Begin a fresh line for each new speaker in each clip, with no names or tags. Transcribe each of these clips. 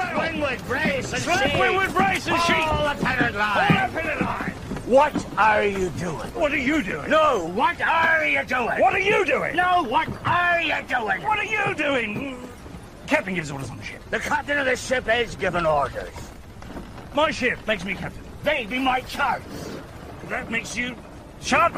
With brace and
Slip
sheet.
with brace and sheet.
All the pennant line.
up in the line.
What are you doing?
What are you doing?
No, what are you doing?
What are you doing?
No, what are you doing?
What are you doing? Captain gives orders on the ship.
The captain of the ship is giving orders.
My ship makes me captain.
They be my charts.
That makes you chart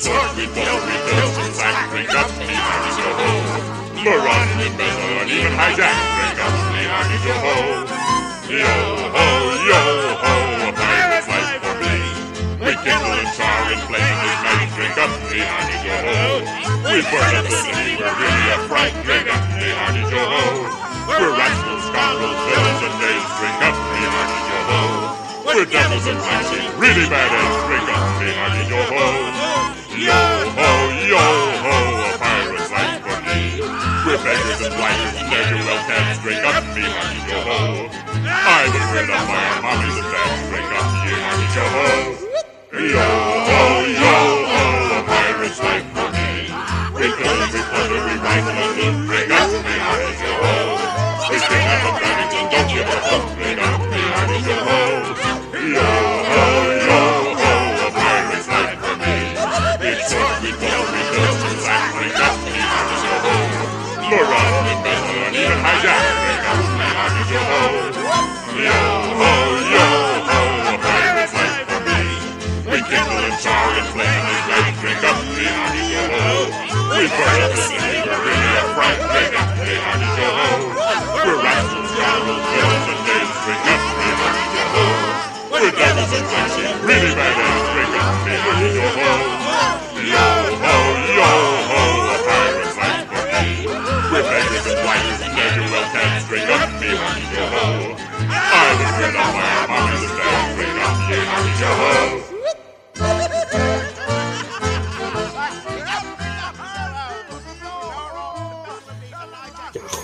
We extort, we up, yo ho. And even up, yo ho. Yo ho, yo ho, a pirate's life for me. We and char and. Drink up, yo ho. We the we're really a fright. Drink up, yo ho. We're rascals, scoundrels, villains, and. Drink up, yo ho. We're devils and flashes, really bad eggs. Drink up, me hearty yo ho. Yo ho, yo ho, a pirate's life for me. We're beggars and blighters and ne'er-do-well cats. Drink up, me hearty yo ho. I was reared up by our mommies and dads. Drink up, ye hearty yo ho. Yo ho, yo ho, a pirate's life for me. We pillage, we plunder, we rifle and loot. Drink up, me hearty yo ho. We kidnap and ravage and don't give a hoot. Drink up, me hearty yo ho. Yo ho, child and playing his bad drink up, hey honey, go. We burn up and neighbor in a fright drink up, hey honey, go. We're rascals, scoundrels, villains, and knaves drink up, hey honey, go. We're devils and foxes, really bad ass drink up, hey honey, go. Yo ho, yo ho, a pirate's life for me. We're beggars and whiners and ne'er do well cats drink up, hey honey, go ho. I was bred on my mama's drink up, hey honey,
go.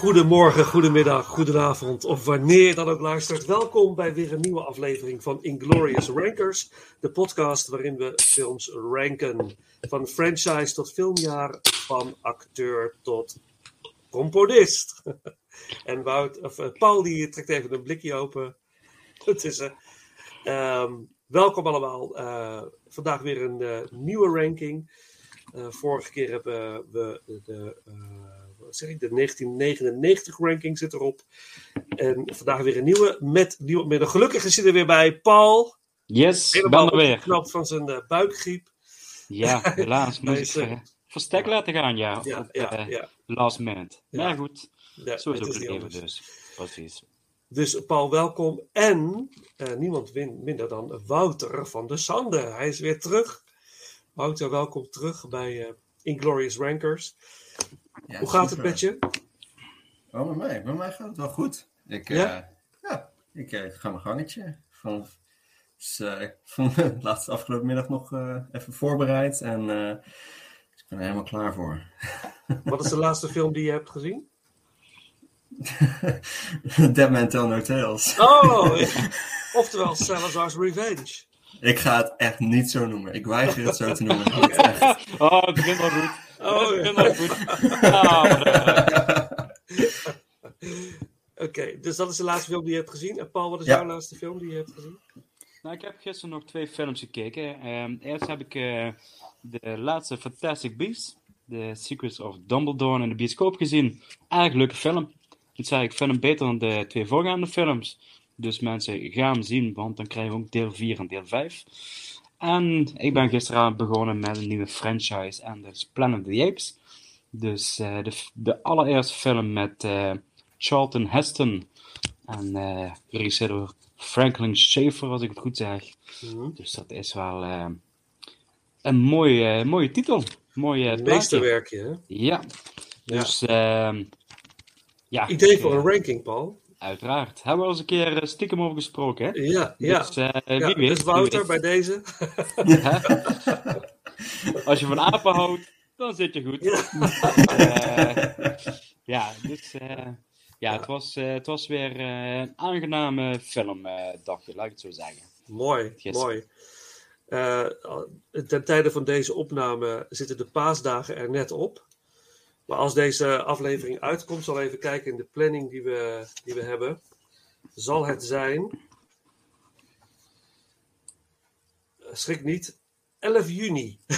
Goedemorgen, goedemiddag, goedenavond of wanneer dan ook luistert. Welkom bij weer een nieuwe aflevering van Inglorious Rankers. De podcast waarin we films ranken. Van franchise tot filmjaar, van acteur tot componist. en Wout, of, eh, Paul die trekt even een blikje open. Tussen. Ehm, welkom allemaal. Eh, vandaag weer een nieuwe ranking. Vorige keer hebben we de, wat zeg ik, de 1999 ranking zit erop. En vandaag weer een nieuwe. Met, nieuwe, met een gelukkige zit er weer bij Paul.
Yes,
Helemaal
ben er weer.
opgeknapt van zijn eh, buikgriep.
Ja, helaas moet
Hij
ik
eh,
zeggen. verstek laten gaan, ja.
Ja,
op,
ja,
eh,
ja.
last minute.
Ja.
Maar goed,
Ja,
zo is
het
ook het leven dus. Precies.
Dus Paul, welkom. En eh, niemand win- minder dan Wouter van der Sande. Hij is weer terug. Wouter, welkom terug bij eh, Inglorious Rankers.
Ja,
Hoe gaat het met je?
Oh, met mij. Met mij gaat het wel goed. Ik,
Ja?
ja? ja, ik eh, ga mijn gangetje. Van, dus, eh, ik van de laatste afgelopen middag nog eh, even voorbereid. En eh, ik ben er helemaal klaar voor.
Wat is de laatste film die je hebt gezien?
Dead Man Tell No Tales.
Oh, oftewel Salazar's Revenge.
Ik ga het echt niet zo noemen. Ik weiger het zo te noemen. Het echt-
Oh, het begint al goed.
Oh,
het
ja.
begint al goed. Ah, eh,
Oké, dus dat is de laatste film die je hebt gezien. En Paul, wat is
Ja.
jouw laatste film die je hebt gezien?
nou, ik heb gisteren nog twee films gekeken. Ehm, eerst heb ik eh, de laatste Fantastic Beasts, The Secrets of Dumbledore, in de bioscoop gezien. Erg leuke film. Ik zei, ik vind hem beter dan de twee voorgaande films. Dus mensen, gaan hem zien, want dan krijgen we ook deel 4 en deel 5. En ik ben gisteravond begonnen met een nieuwe franchise en dat is Planet of the Apes. Dus eh, de, de allereerste film met eh, Charlton Heston en geregisseerd door Franklin Schaefer, als ik het goed zeg.
Mhm.
Dus dat is wel een mooie, mooie titel. Plaatje.
meesterwerkje, hè?
Ja. Dus ehm, ja.
Idee voor
eh,
een ranking, Paul.
Uiteraard. Hebben we al eens een keer eh, stiekem over gesproken, hè?
Ja, ja.
Dus
ja
wie weet.
dus Wouter, bij deze.
Hè? Als je van apen houdt, dan zit je goed.
Ja.
Eh, ja, dus ja, Het, was, het was weer een aangename filmdagje, laat ik het zo zeggen.
Mooi, mooi. Ten tijde van deze opname zitten de paasdagen er net op. Maar als deze aflevering uitkomt, zal even kijken in de planning die we, die we hebben. Zal het zijn. eh, Schrik niet. 11 juni.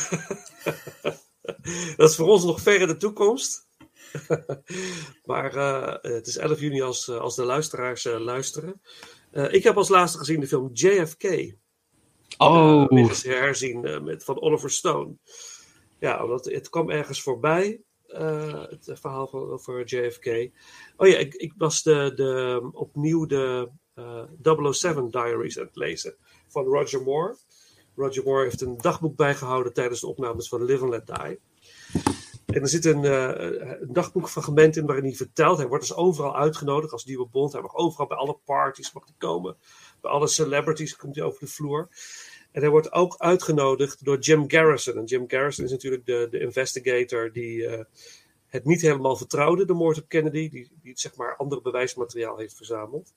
Dat is voor ons nog ver in de toekomst. maar eh, het is 11 juni als, eh, als de luisteraars luisteren. Ik heb als laatste gezien de film JFK.
Oh,
herzien met, van Oliver Stone. Ja, omdat het kwam ergens voorbij. Eh, het verhaal van, over JFK. Oh ja, ik, was de, de, opnieuw de eh 007 Diaries aan het lezen van Roger Moore. Roger Moore heeft een dagboek bijgehouden tijdens de opnames van Live and Let Die. En er zit een, eh, een dagboekfragment in waarin hij vertelt. Hij wordt dus overal uitgenodigd als nieuwe bond. Hij mag overal bij alle parties mag hij komen. Bij alle celebrities komt hij over de vloer. En hij wordt ook uitgenodigd door Jim Garrison. En Jim Garrison is natuurlijk de, de investigator die eh, het niet helemaal vertrouwde, de moord op Kennedy. Die, die zeg maar ander bewijsmateriaal heeft verzameld.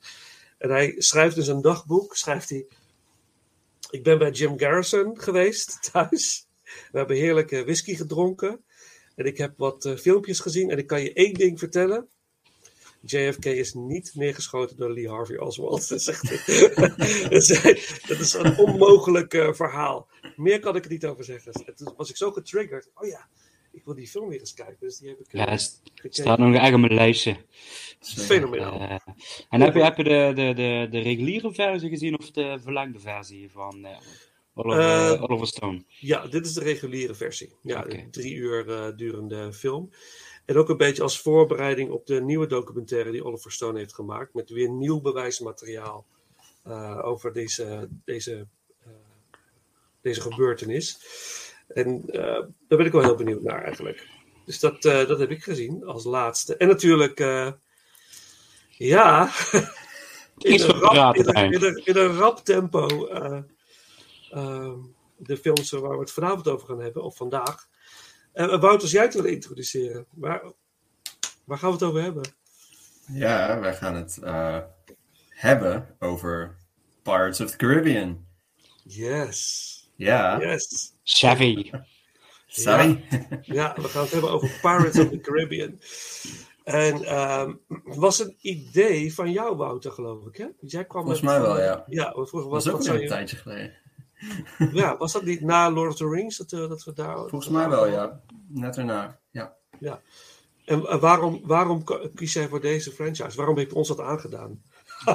En hij schrijft in zijn dagboek, schrijft hij... Ik ben bij Jim Garrison geweest, thuis. We hebben heerlijke whisky gedronken. En ik heb wat eh, filmpjes gezien. En ik kan je één ding vertellen. JFK is niet neergeschoten door Lee Harvey Oswald. Dat is, echt, dat is, een onmogelijk eh, verhaal. Meer kan ik er niet over zeggen. En toen was ik zo getriggerd. Oh ja, ik wil die film weer eens kijken. Dus die heb ik eh,
ja, het staat nog echt op mijn lijstje.
Fenomenaal.
Eh, en heb je, heb je de, de, de, de reguliere versie gezien of de verlengde versie van Oliver, Oliver Stone?
Ja, dit is de reguliere versie. Ja, een drie uur durende film. En ook een beetje als voorbereiding op de nieuwe documentaire die Oliver Stone heeft gemaakt. Met weer nieuw bewijsmateriaal eh, over deze, deze, eh, deze gebeurtenis. En eh, daar ben ik wel heel benieuwd naar eigenlijk. Dus dat, dat heb ik gezien als laatste. En natuurlijk, ja, in een, rap, in, een,
Hein.
in, een, in een rap tempo. de films waar we het vanavond over gaan hebben, of vandaag. Eh Wouter, als jij het wil introduceren, waar, waar gaan we het over hebben?
Ja, wij gaan het eh, hebben over Pirates of the Caribbean.
Yes.
Ja,
Yes.
Chevy.
sorry.
Ja, we gaan het hebben over Pirates of the Caribbean. En ehm, het was een idee van jou, Wouter, geloof ik, hè? Jij kwam
Volgens
met-
mij wel, ja.
Ja, we vroegen,
Dat
wat,
was ook
wat
alweer
zou
een
je...
tijdje geleden.
Ja, was dat niet na Lord of the Rings dat, eh, dat we daar...
Volgens mij wel, ja. Net erna, ja.
En eh, waarom, waarom kies jij voor deze franchise? Waarom heb je ons dat aangedaan?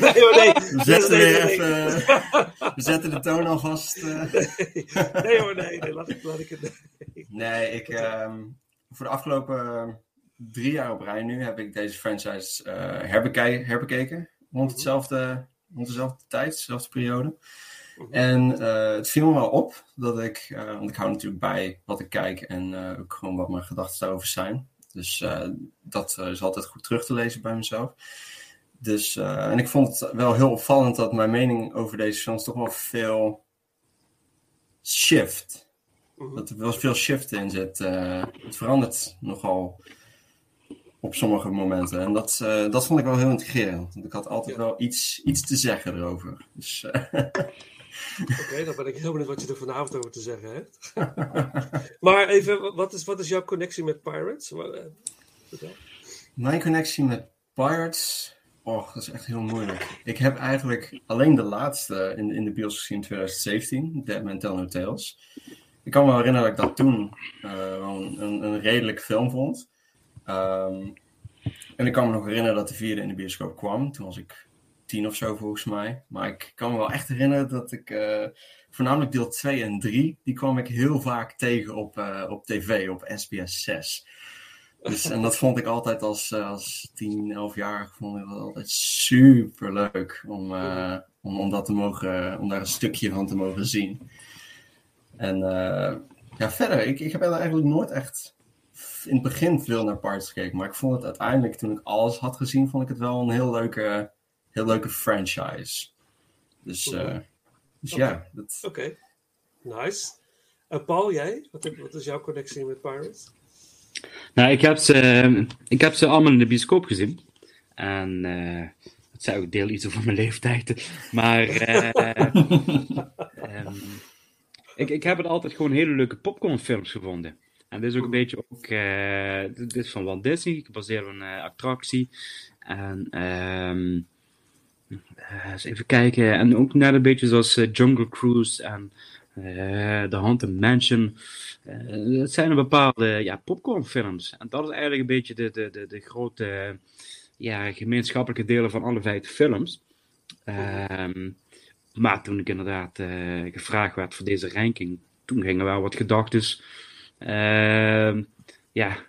nee, hoor, nee.
We zetten,
Nee,
weer
nee, nee.
even, we zetten de toon alvast. eh.
Nee hoor, nee, nee, laat ik, laat ik het.
Nee, ik, ehm, voor de afgelopen drie jaar op rij nu heb ik deze franchise eh, herbekij- herbekeken. Rond, hetzelfde, rond dezelfde tijd, dezelfde periode. En eh, het viel me wel op dat ik, eh, want ik hou natuurlijk bij wat ik kijk en eh, ook gewoon wat mijn gedachten daarover zijn. Dus dat is altijd goed terug te lezen bij mezelf. Dus, en ik vond het wel heel opvallend dat mijn mening over deze films toch wel veel shift. Dat er wel veel shift in zit. Het verandert nogal op sommige momenten. En dat, eh, dat vond ik wel heel intrigerend. Want ik had altijd
Ja.
wel iets, iets te zeggen erover. Dus, eh,
Oké, dan ben ik heel benieuwd wat je er vanavond over te zeggen hebt. maar even, wat is, wat is jouw connectie met Pirates? Eh.
Mijn connectie met Pirates. Oh, dat is echt heel moeilijk. Ik heb eigenlijk alleen de laatste in, in de bios gezien in 2017, Dead Man Tell No Tales. Ik kan me wel herinneren dat ik dat toen een, een redelijk film vond. Ehm, en ik kan me nog herinneren dat de vierde in de bioscoop kwam. Toen was ik tien of zo volgens mij. Maar ik kan me wel echt herinneren dat ik eh, voornamelijk deel 2 en 3, die kwam ik heel vaak tegen op, eh, op tv, op SBS 6. Dus, en dat vond ik altijd als, eh, als 10, 11 jaar vond ik dat altijd super leuk om, om, om, dat te mogen, om daar een stukje van te mogen zien. En ja, verder, ik, ik heb eigenlijk nooit echt in het begin veel naar Pirates gekeken. Maar ik vond het uiteindelijk, toen ik alles had gezien, vond ik het wel een heel leuke, heel leuke franchise. Dus, eh, dus ja, dat,
Oké, nice. En Paul, jij? Wat, heb- wat is jouw connectie met Pirates?
Nou, ik heb, ze, ik heb ze allemaal in de bioscoop gezien. En eh dat zei ook deel iets over mijn leeftijd. Maar eh, ehm, ik, ik heb het altijd gewoon hele leuke popcornfilms gevonden. En dit is ook een beetje ook, eh, dit is van Walt Disney, gebaseerd op een eh, attractie. En ehm, eh, eens even kijken. En ook net een beetje zoals Jungle Cruise en The Haunted Mansion. Het zijn een bepaalde ja, popcornfilms. En dat is eigenlijk een beetje de, de, de, grote ja, gemeenschappelijke delen van alle vijf films. Ehm, maar toen ik inderdaad gevraagd werd voor deze ranking, toen gingen wel wat gedachten. Ehm, ja,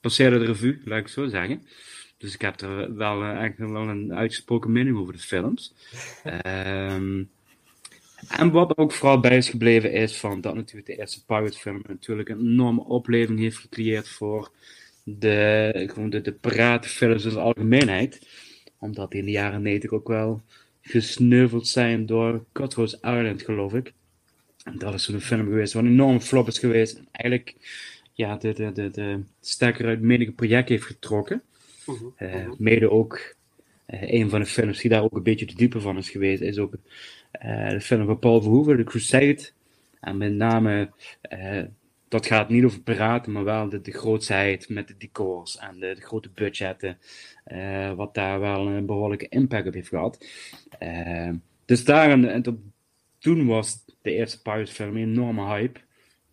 passeerde de revue, laat ik zo zeggen. Dus ik heb er wel eh, eigenlijk wel een uitgesproken mening over de films. Ehm, en wat ook vooral bij is gebleven is van dat natuurlijk de eerste Pirate film natuurlijk een enorme opleving heeft gecreëerd voor de, gewoon de, de piratenfilms in de algemeenheid. Omdat die in de jaren 90 ook wel gesneuveld zijn door Cutthroat Island, geloof ik. En dat is zo'n film geweest wat een enorme flop is geweest. En eigenlijk ja, de, de, de, de stekker uit menige project heeft getrokken. Eh, mede ook eh, een van de films die daar ook een beetje de diepe van is geweest, is ook eh, de film van Paul Verhoeven, The Crusade. En met name, dat gaat niet over piraten, maar wel de, de grootsheid met de decors en de, de grote budgetten. wat daar wel een behoorlijke impact op heeft gehad. Eh, dus daar, en, toen was de eerste Pirates film een enorme hype.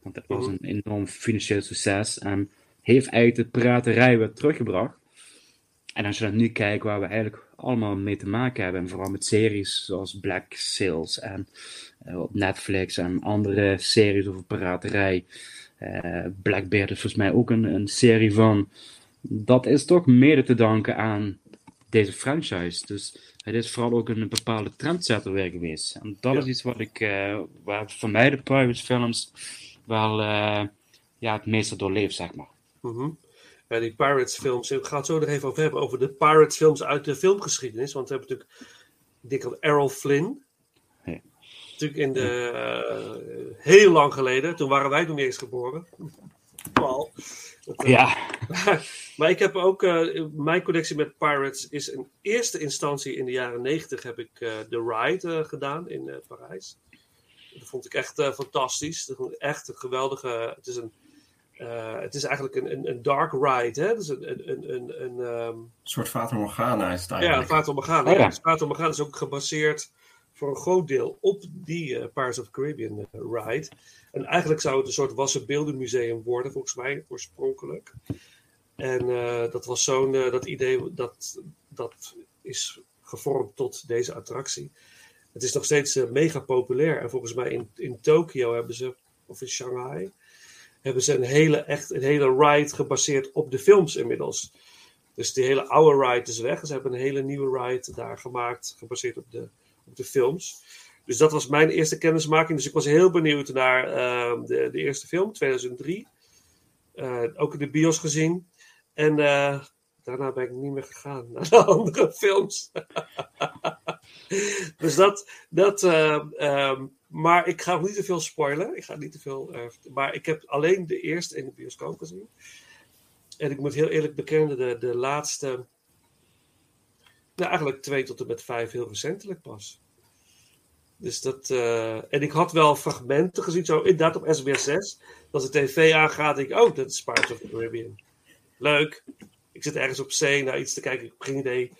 Want het was een enorm financieel succes. En heeft eigenlijk de piraterij weer teruggebracht. En als je dan nu kijkt waar we eigenlijk allemaal mee te maken hebben, en vooral met series zoals Black Sails en eh, op Netflix en andere series over piraterij. Eh, Blackbeard is volgens mij ook een, een serie van. Dat is toch mede te danken aan deze franchise. Dus het is vooral ook een bepaalde trendsetter weer geweest. En dat
Ja.
is iets wat ik, eh, waar voor mij de Pirates films wel eh, ja, het meeste doorleeft, zeg maar.
Mhm. Ja, die Pirates films. Ik ga het zo nog even over hebben. Over de Pirates films uit de filmgeschiedenis. Want we hebben natuurlijk. Ik denk aan Errol Flynn.
Ja.
Natuurlijk in de. eh, heel lang geleden. Toen waren wij nog niet eens geboren. Paul.
Ja,
maar ik heb ook. eh, mijn connectie met Pirates is in eerste instantie in de jaren negentig. heb ik eh The Ride eh, gedaan in eh, Parijs. Dat vond ik echt eh, fantastisch. Dat vond ik echt een geweldige. Het is een. eh, het is eigenlijk een, een, een dark ride, hè? Dus een, een, een, een, een, ehm,
Een soort Fata Morgana is het
ja,
eigenlijk.
Fata Morgana.
Oh ja.
ja. Dus Fata Morgana is ook gebaseerd voor een groot deel op die Pirates of the Caribbean ride. En eigenlijk zou het een soort wassenbeeldenmuseum worden, volgens mij, oorspronkelijk. En eh, dat was zo'n, eh, dat idee, dat, dat is gevormd tot deze attractie. Het is nog steeds eh, mega populair. En volgens mij in, in Tokio hebben ze, of in Shanghai, hebben ze een hele, echt een hele ride gebaseerd op de films inmiddels. Dus die hele oude ride is weg. Ze hebben een hele nieuwe ride daar gemaakt, gebaseerd op de, op de films. Dus dat was mijn eerste kennismaking. Dus ik was heel benieuwd naar ehm, de, de eerste film, 2003. Eh, ook in de bios gezien. En eh, daarna ben ik niet meer gegaan naar de andere films. dus dat. dat ehm, ehm, maar ik ga ook niet te veel spoilen. Ik ga niet te veel. eh, maar ik heb alleen de eerste in de bioscoop gezien. En ik moet heel eerlijk bekennen, de, de laatste. Nou, eigenlijk twee tot en met vijf heel recentelijk pas. Dus dat. eh, en ik had wel fragmenten gezien, zo inderdaad op SBS 6. Als de tv aangaat, denk ik, oh, dat is Pirates of the Caribbean. Leuk. Ik zit ergens op zee naar iets te kijken, ik heb geen idee.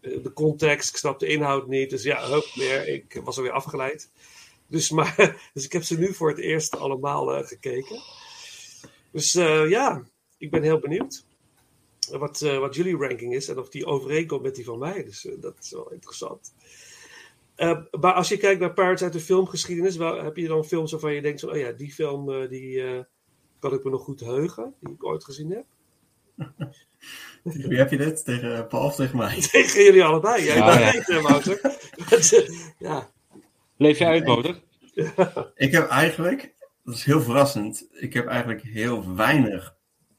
eh, De context, ik snap de inhoud niet. Dus ja, hup, weer. Ik was alweer afgeleid. Dus, maar, dus ik heb ze nu voor het eerst allemaal eh, gekeken. Dus eh, ja, ik ben heel benieuwd wat, wat jullie ranking is en of die overeenkomt met die van mij. Dus dat is wel interessant. Maar als je kijkt naar Pirates uit de filmgeschiedenis, wel, heb je dan films waarvan je denkt: van, oh ja, die film die, kan ik me nog goed heugen, die ik ooit gezien heb?
Wie heb je dit? Tegen Paul of tegen mij?
Tegen jullie allebei. Jij
Ja,
bent
ja.
weet, eh, Wouter. Eh, ja.
Leef je uit, motor?
Ik heb eigenlijk, dat is heel verrassend, ik heb eigenlijk heel weinig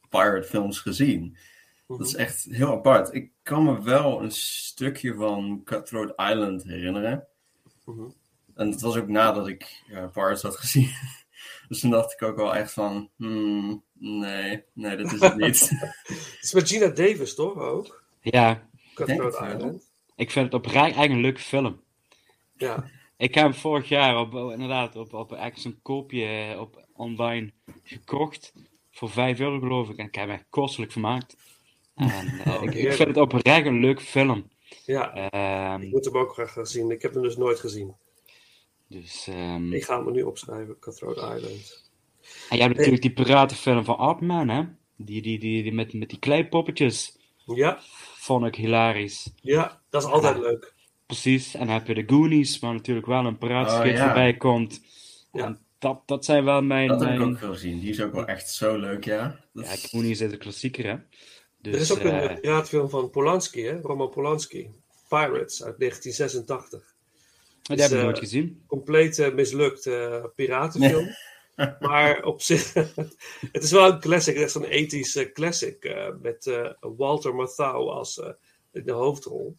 pirate films gezien. Dat is echt heel apart. Ik kan me wel een stukje van Cutthroat Island herinneren.
Mhm.
En dat was ook nadat ik ja, Pirates had gezien. Dus toen dacht ik ook wel echt van, hmm, nee, nee, dat is het niet.
Het is met Gina Davis, toch? Ook?
Ja,
Cutthroat
het wel.
Island.
ik vind het oprecht eigenlijk een leuke film.
Ja.
Ik heb hem vorig jaar op, oh, inderdaad op, op ergens een koopje eh, op online gekocht. Voor 5 euro geloof ik. En ik heb me echt kostelijk vermaakt. En eh, ik, ik vind het oprecht een leuke film.
ja,
Ehm,
ik moet hem ook graag gaan zien. Ik heb hem dus nooit gezien.
dus, ehm,
Ik ga hem nu opschrijven, Cutthroat Island.
En je hebt natuurlijk die piratenfilm van Artman, hè? Die, die, die, die met, met die kleipoppetjes.
Ja,
Vond ik hilarisch.
ja, dat is altijd
Ja.
leuk.
Precies. En dan heb je de Goonies, waar natuurlijk wel een piratenschip
Oh, ja.
voorbij komt.
Ja.
En dat, dat zijn wel mijn...
Dat heb ik ook veel gezien. Die is ook wel echt zo leuk, ja. Dat
Ja, Goonies is een klassieker, hè? Dus,
er is ook een
eh,
uh, piraatfilm van Polanski, hè? Roman Polanski. Pirates uit 1986.
die heb ik
eh,
nooit gezien.
Compleet eh, mislukt eh, piratenfilm. Maar op zich, het is wel een classic. Is zo'n ethisch classic. eh, met eh, Walter Matthau als eh, de hoofdrol.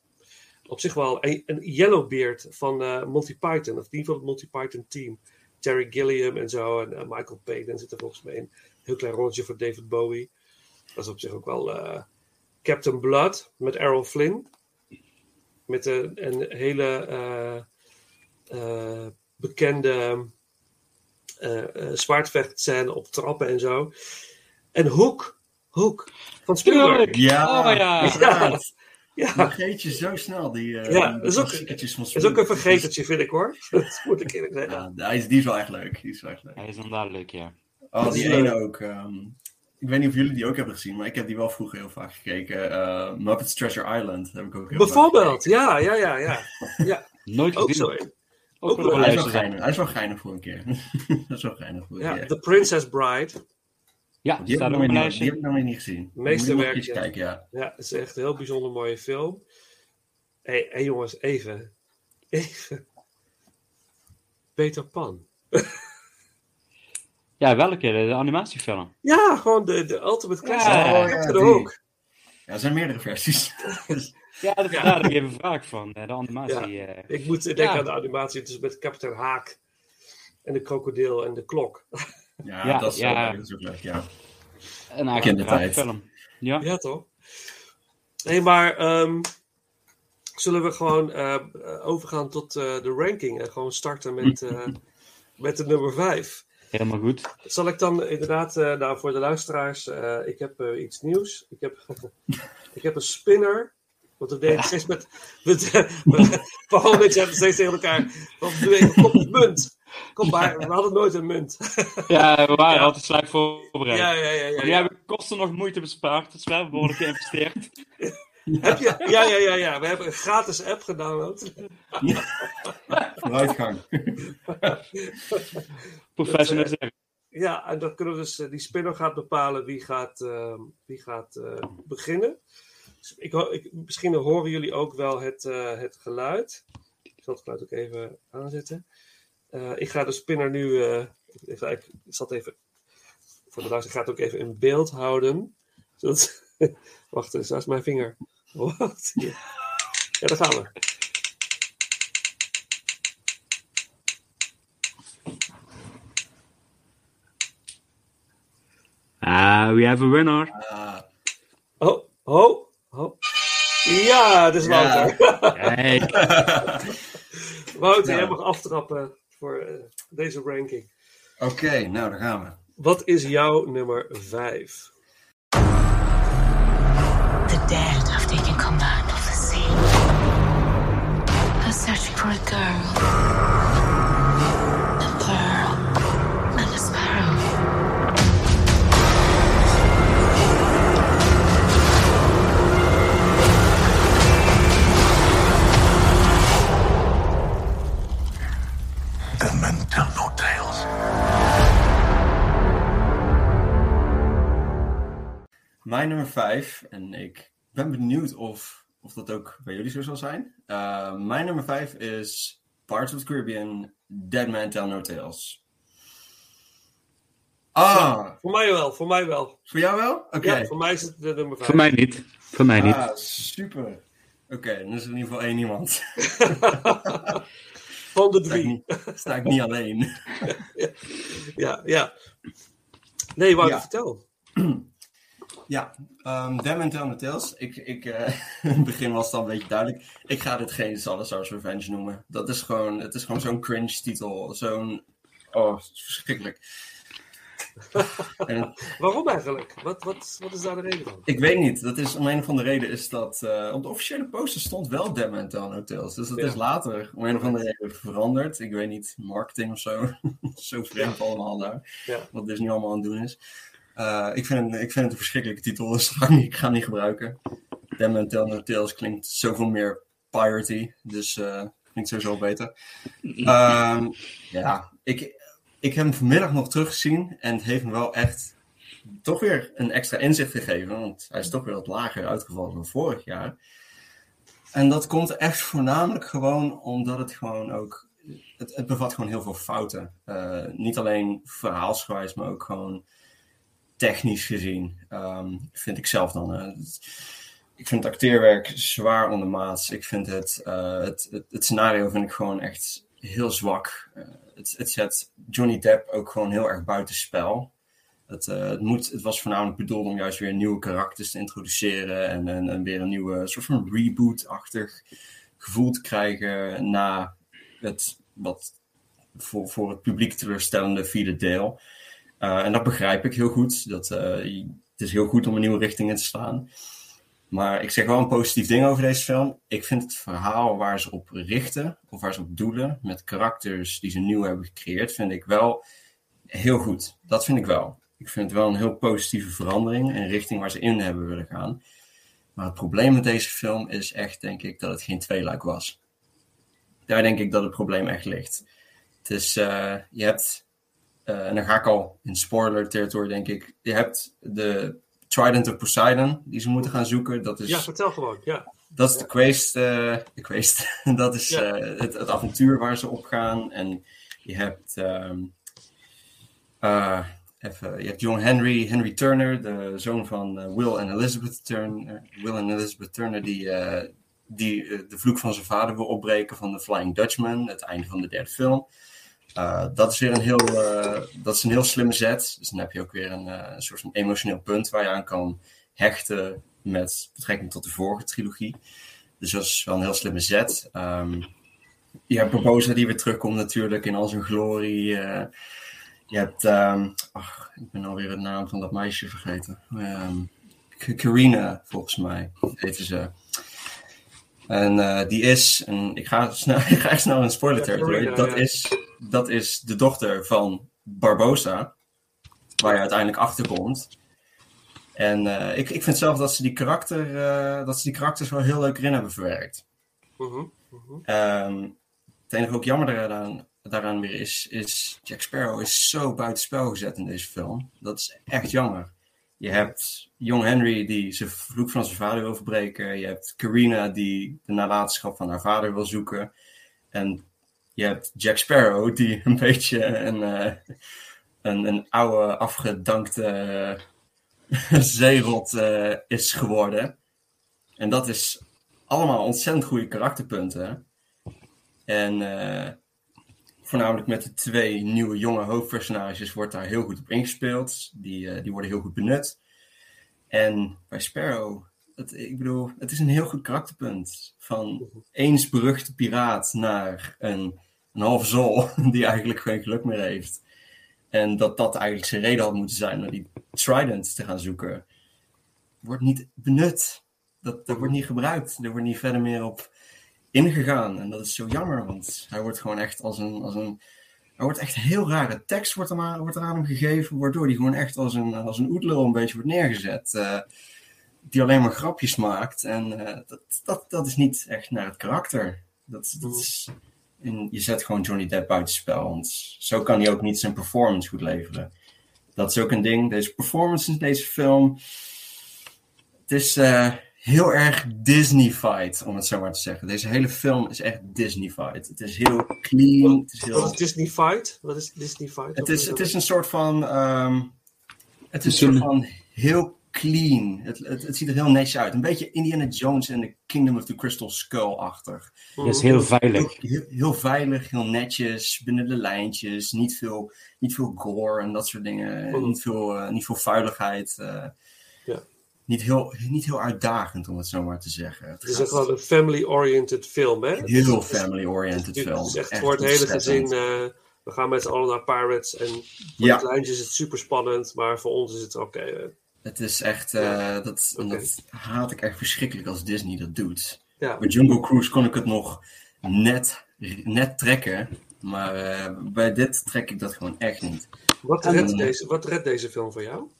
Op zich wel een, een Yellowbeard van eh, Monty Python. Of die van het Monty Python team. Terry Gilliam en zo. En eh, Michael Payne zit er volgens mij in. Een heel klein rolletje voor David Bowie. Dat is op zich ook wel eh, Captain Blood met Errol Flynn. Met een, hele eh, eh, bekende eh eh zwaardvechtscène op trappen en zo. En Hook. Hook van Spielberg.
Ja,
Oh ja!
Ja,
Vergeet je zo snel die, eh
Ja, dat is ook-
van
dat is ook een vergetertje, vind ik hoor. Dat moet ik eerlijk zeggen.
Ja, die is, die is wel echt leuk. Die is wel echt leuk.
Hij is inderdaad leuk, ja.
Oh,
Dat
die
leuk.
ene ook. ehm, ik weet niet of jullie die ook hebben gezien, maar ik heb die wel vroeger heel vaak gekeken. Eh, Muppets Treasure Island heb ik ook heel vaak
Bijvoorbeeld, ja, ja, ja, ja. Ja,
Nooit
ook
gezien.
zo een.
Ook
ook
wel.
Hij is wel
luisteren.
geinig. Hij is wel geinig voor een keer. dat is wel geinig voor een
Ja,
keer.
The Princess Bride.
Ja,
Die heb,
staat
ik
op
nog niet, die heb
lijstje.
ik nog niet gezien.
Meesterwerk,
kijken, ja.
Ja, het is echt een heel bijzonder mooie film. Hé hey, hey jongens, even. Even. Peter Pan.
Ja, welke? De, de animatiefilm.
Ja, gewoon de, de ultimate classic.
Ja,
Oh,
ja. Ja, er zijn meerdere versies.
Ja, dat
Ja.
daar heb ik even een vraag van. eh, De animatie. eh.
Ik moet denken
Ja.
aan de animatie dus met kapitein Haak. En de krokodil en de klok.
ja,
Ja,
dat is,
ja.
Ook, leuk, ja.
Een eigen
Kindertijd.
film. Ja.
Ja, toch? Hé, maar ehm, zullen we gewoon eh, eh, overgaan tot eh, de ranking en gewoon starten met, eh, met de nummer 5?
Helemaal goed.
Zal ik dan inderdaad, eh, nou voor de luisteraars, eh, ik heb eh, iets nieuws. Ik heb, ik heb een spinner. Want we deden steeds met. met Paul en ik zeiden steeds tegen elkaar: doe even op de munt. Kom maar, we hadden nooit een munt.
Ja, we waren
Ja.
altijd slecht voorbereid.
ja, ja, ja. ja,
Die
ja.
hebben kosten nog moeite bespaard. Dus we hebben behoorlijk geïnvesteerd.
Heb je, ja, ja, ja, ja. We hebben een gratis app gedownload.
Vooruitgang.
Professionaliseren.
Ja, en dan kunnen we dus, eh, die spinner gaat bepalen wie gaat, eh, wie gaat eh, beginnen. Ik, ho- ik, misschien horen jullie ook wel het, eh, het geluid. Ik zal het geluid ook even aanzetten. Eh, ik ga de spinner nu, eh, even, ik zat even, voor de luisteraar, ik ga het ook even in beeld houden. Zodat, wacht eens, daar is mijn vinger. Wacht. Ja, daar gaan we.
Ah, we have a winner.
Ah,
Oh, oh, oh. Ja, het is
Ja.
Wouter.
Kijk.
Wouter,
Ja.
jij mag aftrappen voor eh, deze ranking.
Oké, nou daar gaan we.
Wat is jouw nummer 5?
The dead have taken command of the sea. They're searching for a girl.
Mijn nummer 5, en ik ben benieuwd of, of dat ook bij jullie zo zal zijn. Eh, mijn nummer 5 is Pirates of the Caribbean, Dead Man Tell No Tales. Ah,
Voor mij wel, voor mij wel.
voor jou wel? Oké.
Ja, voor mij is het de nummer 5.
Voor mij niet. Voor mij niet.
Ah, super. Oké, dan is er in ieder geval één iemand.
Van de
Sta ik
drie.
niet, sta ik niet alleen.
Ja, ja. Nee, Wouter,
Ja.
vertel.
Ja, um, Dead Man Tell No Tales. Ik, ik, eh, in het begin was het al een beetje duidelijk. Ik ga dit geen Salazar's Revenge noemen. Dat is gewoon, het is gewoon zo'n cringe titel. Zo'n, oh, verschrikkelijk. En
Waarom eigenlijk? Wat, wat, wat is daar de reden van?
ik weet niet, dat is om een of andere reden is dat, eh, op de officiële poster stond wel Tell No Tales. Dus dat
Ja.
is later om een of andere reden veranderd. Ik weet niet, marketing of zo. zo vreemd allemaal daar.
Ja.
Wat Disney allemaal aan het doen is. Eh, ik, vind, ik vind het een verschrikkelijke titel, dus ik, ga niet gebruiken. Dead Man Tell No Tales klinkt zoveel meer piratey, dus eh klinkt sowieso beter. Ehm, ja, ik, ik heb hem vanmiddag nog teruggezien en het heeft me wel echt toch weer een extra inzicht gegeven, want hij is toch weer wat lager uitgevallen dan vorig jaar. En dat komt echt voornamelijk gewoon omdat het gewoon ook, het, het bevat gewoon heel veel fouten. Eh, niet alleen verhaalsgewijs, maar ook gewoon technisch gezien, ehm, vind ik zelf dan. eh, ik vind het acteerwerk zwaar ondermaats. Ik vind het, eh, het, het, het scenario vind ik gewoon echt heel zwak. Eh, het, het zet Johnny Depp ook gewoon heel erg buitenspel. Het, het, moet, het was voornamelijk bedoeld om juist weer nieuwe karakters te introduceren en, en, en weer een nieuwe soort van reboot-achtig gevoel te krijgen na het wat voor, voor het publiek teleurstellende vierde deel. Uh, en dat begrijp ik heel goed. Dat, uh, het is heel goed om een nieuwe richting in te slaan. Maar ik zeg wel een positief ding over deze film. Ik vind het verhaal waar ze op richten, of waar ze op doelen, met karakters die ze nieuw hebben gecreëerd, vind ik wel heel goed. Dat vind ik wel. Ik vind het wel een heel positieve verandering en richting waar ze in hebben willen gaan. Maar het probleem met deze film is echt, denk ik, dat het geen tweeluik was. Daar denk ik dat het probleem echt ligt. Het is, uh, je hebt, uh, en dan ga ik al in spoiler territory, denk ik. Je hebt de Trident of Poseidon, die ze moeten gaan zoeken. Dat is,
ja, vertel gewoon, ja.
Dat is de quest, uh, de quest. dat is ja. het, het, avontuur waar ze op gaan. En je hebt, um, even, je hebt John Henry, Henry Turner, de zoon van Will en Elizabeth Turner. Will en Elizabeth Turner, die, die de vloek van zijn vader wil opbreken van de Flying Dutchman, het einde van de derde film. Uh, dat is weer een heel, uh, dat is een heel slimme zet. Dus dan heb je ook weer een, uh, een soort van emotioneel punt waar je aan kan hechten met betrekking tot de vorige trilogie. Dus dat is wel een heel slimme zet. Um, je hebt Barbosa die weer terugkomt natuurlijk in al zijn glorie. je hebt, um, ach, ik ben alweer de naam van dat meisje vergeten. Um, Carina, volgens mij, heette ze. En uh, die is, en ik ga, snel, ik ga echt snel in spoiler territory, ja, dat, ja. is, dat is de dochter van Barbosa, waar je uiteindelijk achter komt. En eh, ik, ik vind zelf dat ze die karakter, eh, dat ze die karakters wel heel leuk erin hebben verwerkt. Ehm, het enige ook jammer daaraan, daaraan weer is, is Jack Sparrow is zo buitenspel gezet in deze film. Dat is echt jammer. Je hebt Jong Henry die zijn vloek van zijn vader wil verbreken. Je hebt Carina die de nalatenschap van haar vader wil zoeken. En je hebt Jack Sparrow die een beetje een, eh, een, een oude afgedankte eh, zeerot eh, is geworden. En dat is allemaal ontzettend goede karakterpunten. En voornamelijk met de twee nieuwe jonge hoofdpersonages wordt daar heel goed op ingespeeld. Die, die worden heel goed benut. En bij Sparrow, het, ik bedoel, het is een heel goed karakterpunt. Van eens beruchte piraat naar een, een halve zol die eigenlijk geen geluk meer heeft. En dat dat eigenlijk zijn reden had moeten zijn om die Trident te gaan zoeken. Wordt niet benut. Dat, dat wordt niet gebruikt. Er wordt niet verder meer op ingegaan. En dat is zo jammer, want hij wordt gewoon echt als een. Als een wordt echt heel rare tekst wordt maar, wordt aan hem gegeven, waardoor hij gewoon echt als een, als een oetlul een beetje wordt neergezet. eh, die alleen maar grapjes maakt. En eh, dat, dat, dat is niet echt naar het karakter. Dat, dat is, en je zet gewoon Johnny Depp buitenspel, want zo kan hij ook niet zijn performance goed leveren. Dat is ook een ding. Deze performance in deze film. Het is eh, heel erg Disney-fied, om het zo maar te zeggen. Deze hele film is echt Disney-fied. Het is heel clean. Het is, heel...
Wat is Disney Fight? Wat is Disney Fight?
Het is, het is een soort van. ehm, het is een soort van heel clean. Het, het, het ziet er heel netjes uit. Een beetje Indiana Jones en The Kingdom of the Crystal Skull-achtig.
Het is heel veilig.
Heel, heel, heel veilig, heel netjes, binnen de lijntjes. Niet veel, niet veel gore en dat soort dingen.
Mhm.
Niet, veel, eh, niet veel vuiligheid. eh,
Ja.
niet, heel, niet heel uitdagend, om het zo maar te zeggen. Het
Het is echt wel een family-oriented film, hè?
heel
Het
family-oriented
Het
film.
het is echt
Echt
voor het hele gezin. eh, we gaan met z'n allen naar Pirates. En voor
Ja.
de kleintjes is het super spannend. Maar voor ons is het oké.
Het is echt, eh, dat, dat haat ik echt verschrikkelijk als Disney dat doet.
Ja.
Bij Jungle Cruise kon ik het nog net, net trekken, maar eh, bij dit trek ik dat gewoon echt niet.
wat,
En-
redt deze, wat redt deze film voor jou?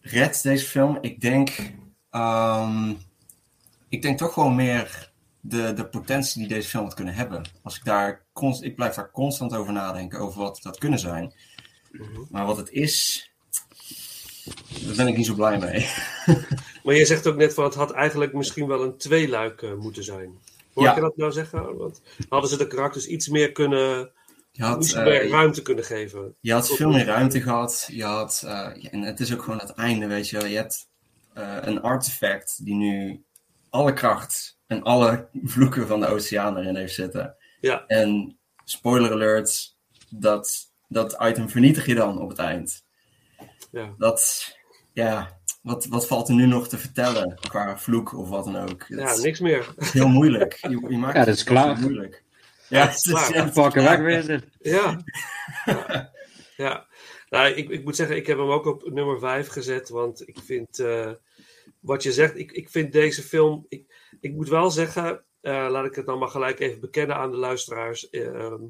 Red deze film, ik denk, ehm, ik denk toch gewoon meer de, de potentie die deze film had kunnen hebben. Als ik daar, const, ik blijf daar constant over nadenken, over wat had kunnen zijn. Maar wat het is, daar ben ik niet zo blij mee.
Maar je zegt ook net van het had eigenlijk misschien wel een tweeluik eh, moeten zijn. Hoor
Ja.
je dat nou zeggen? Want hadden ze de karakters iets meer kunnen,
Je had, eh,
meer ruimte kunnen geven.
Je had veel meer ruimte gehad. Je had, eh, en het is ook gewoon het einde, weet je wel. Je hebt een artefact die nu alle kracht en alle vloeken van de oceaan erin heeft zitten.
Ja.
En spoiler alert, dat, dat item vernietig je dan op het eind.
Ja.
Dat, ja, wat, wat valt er nu nog te vertellen qua vloek of wat dan ook?
Ja, niks meer.
heel moeilijk. Je, je maakt
Ja, dat is klaar.
moeilijk. Ja, het is,
klaar.
Pakken
klaar.
wegwezen.
Ja. ja. ja. Nou, ik, ik moet zeggen, ik heb hem ook op nummer 5 gezet. Want ik vind, eh, wat je zegt, ik, ik vind deze film. Ik, ik moet wel zeggen, eh, laat ik het dan maar gelijk even bekennen aan de luisteraars. ehm,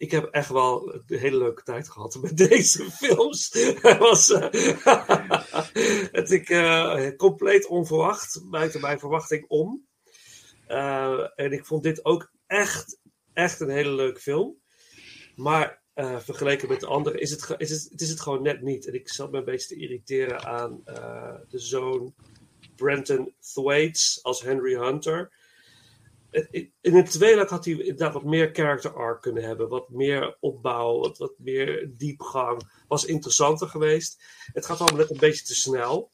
ik heb echt wel een hele leuke tijd gehad met deze films. Het was eh, het eh, compleet onverwacht, buiten mijn verwachting om. Eh, en ik vond dit ook echt, echt een hele leuke film. Maar eh, vergeleken met de andere is het, is, het, is het gewoon net niet. En ik zat me een beetje te irriteren aan eh, de zoon Brenton Thwaites als Henry Hunter. In het tweede had hij inderdaad wat meer character arc kunnen hebben. Wat meer opbouw, wat, wat meer diepgang. Was interessanter geweest. Het gaat allemaal net een beetje te snel.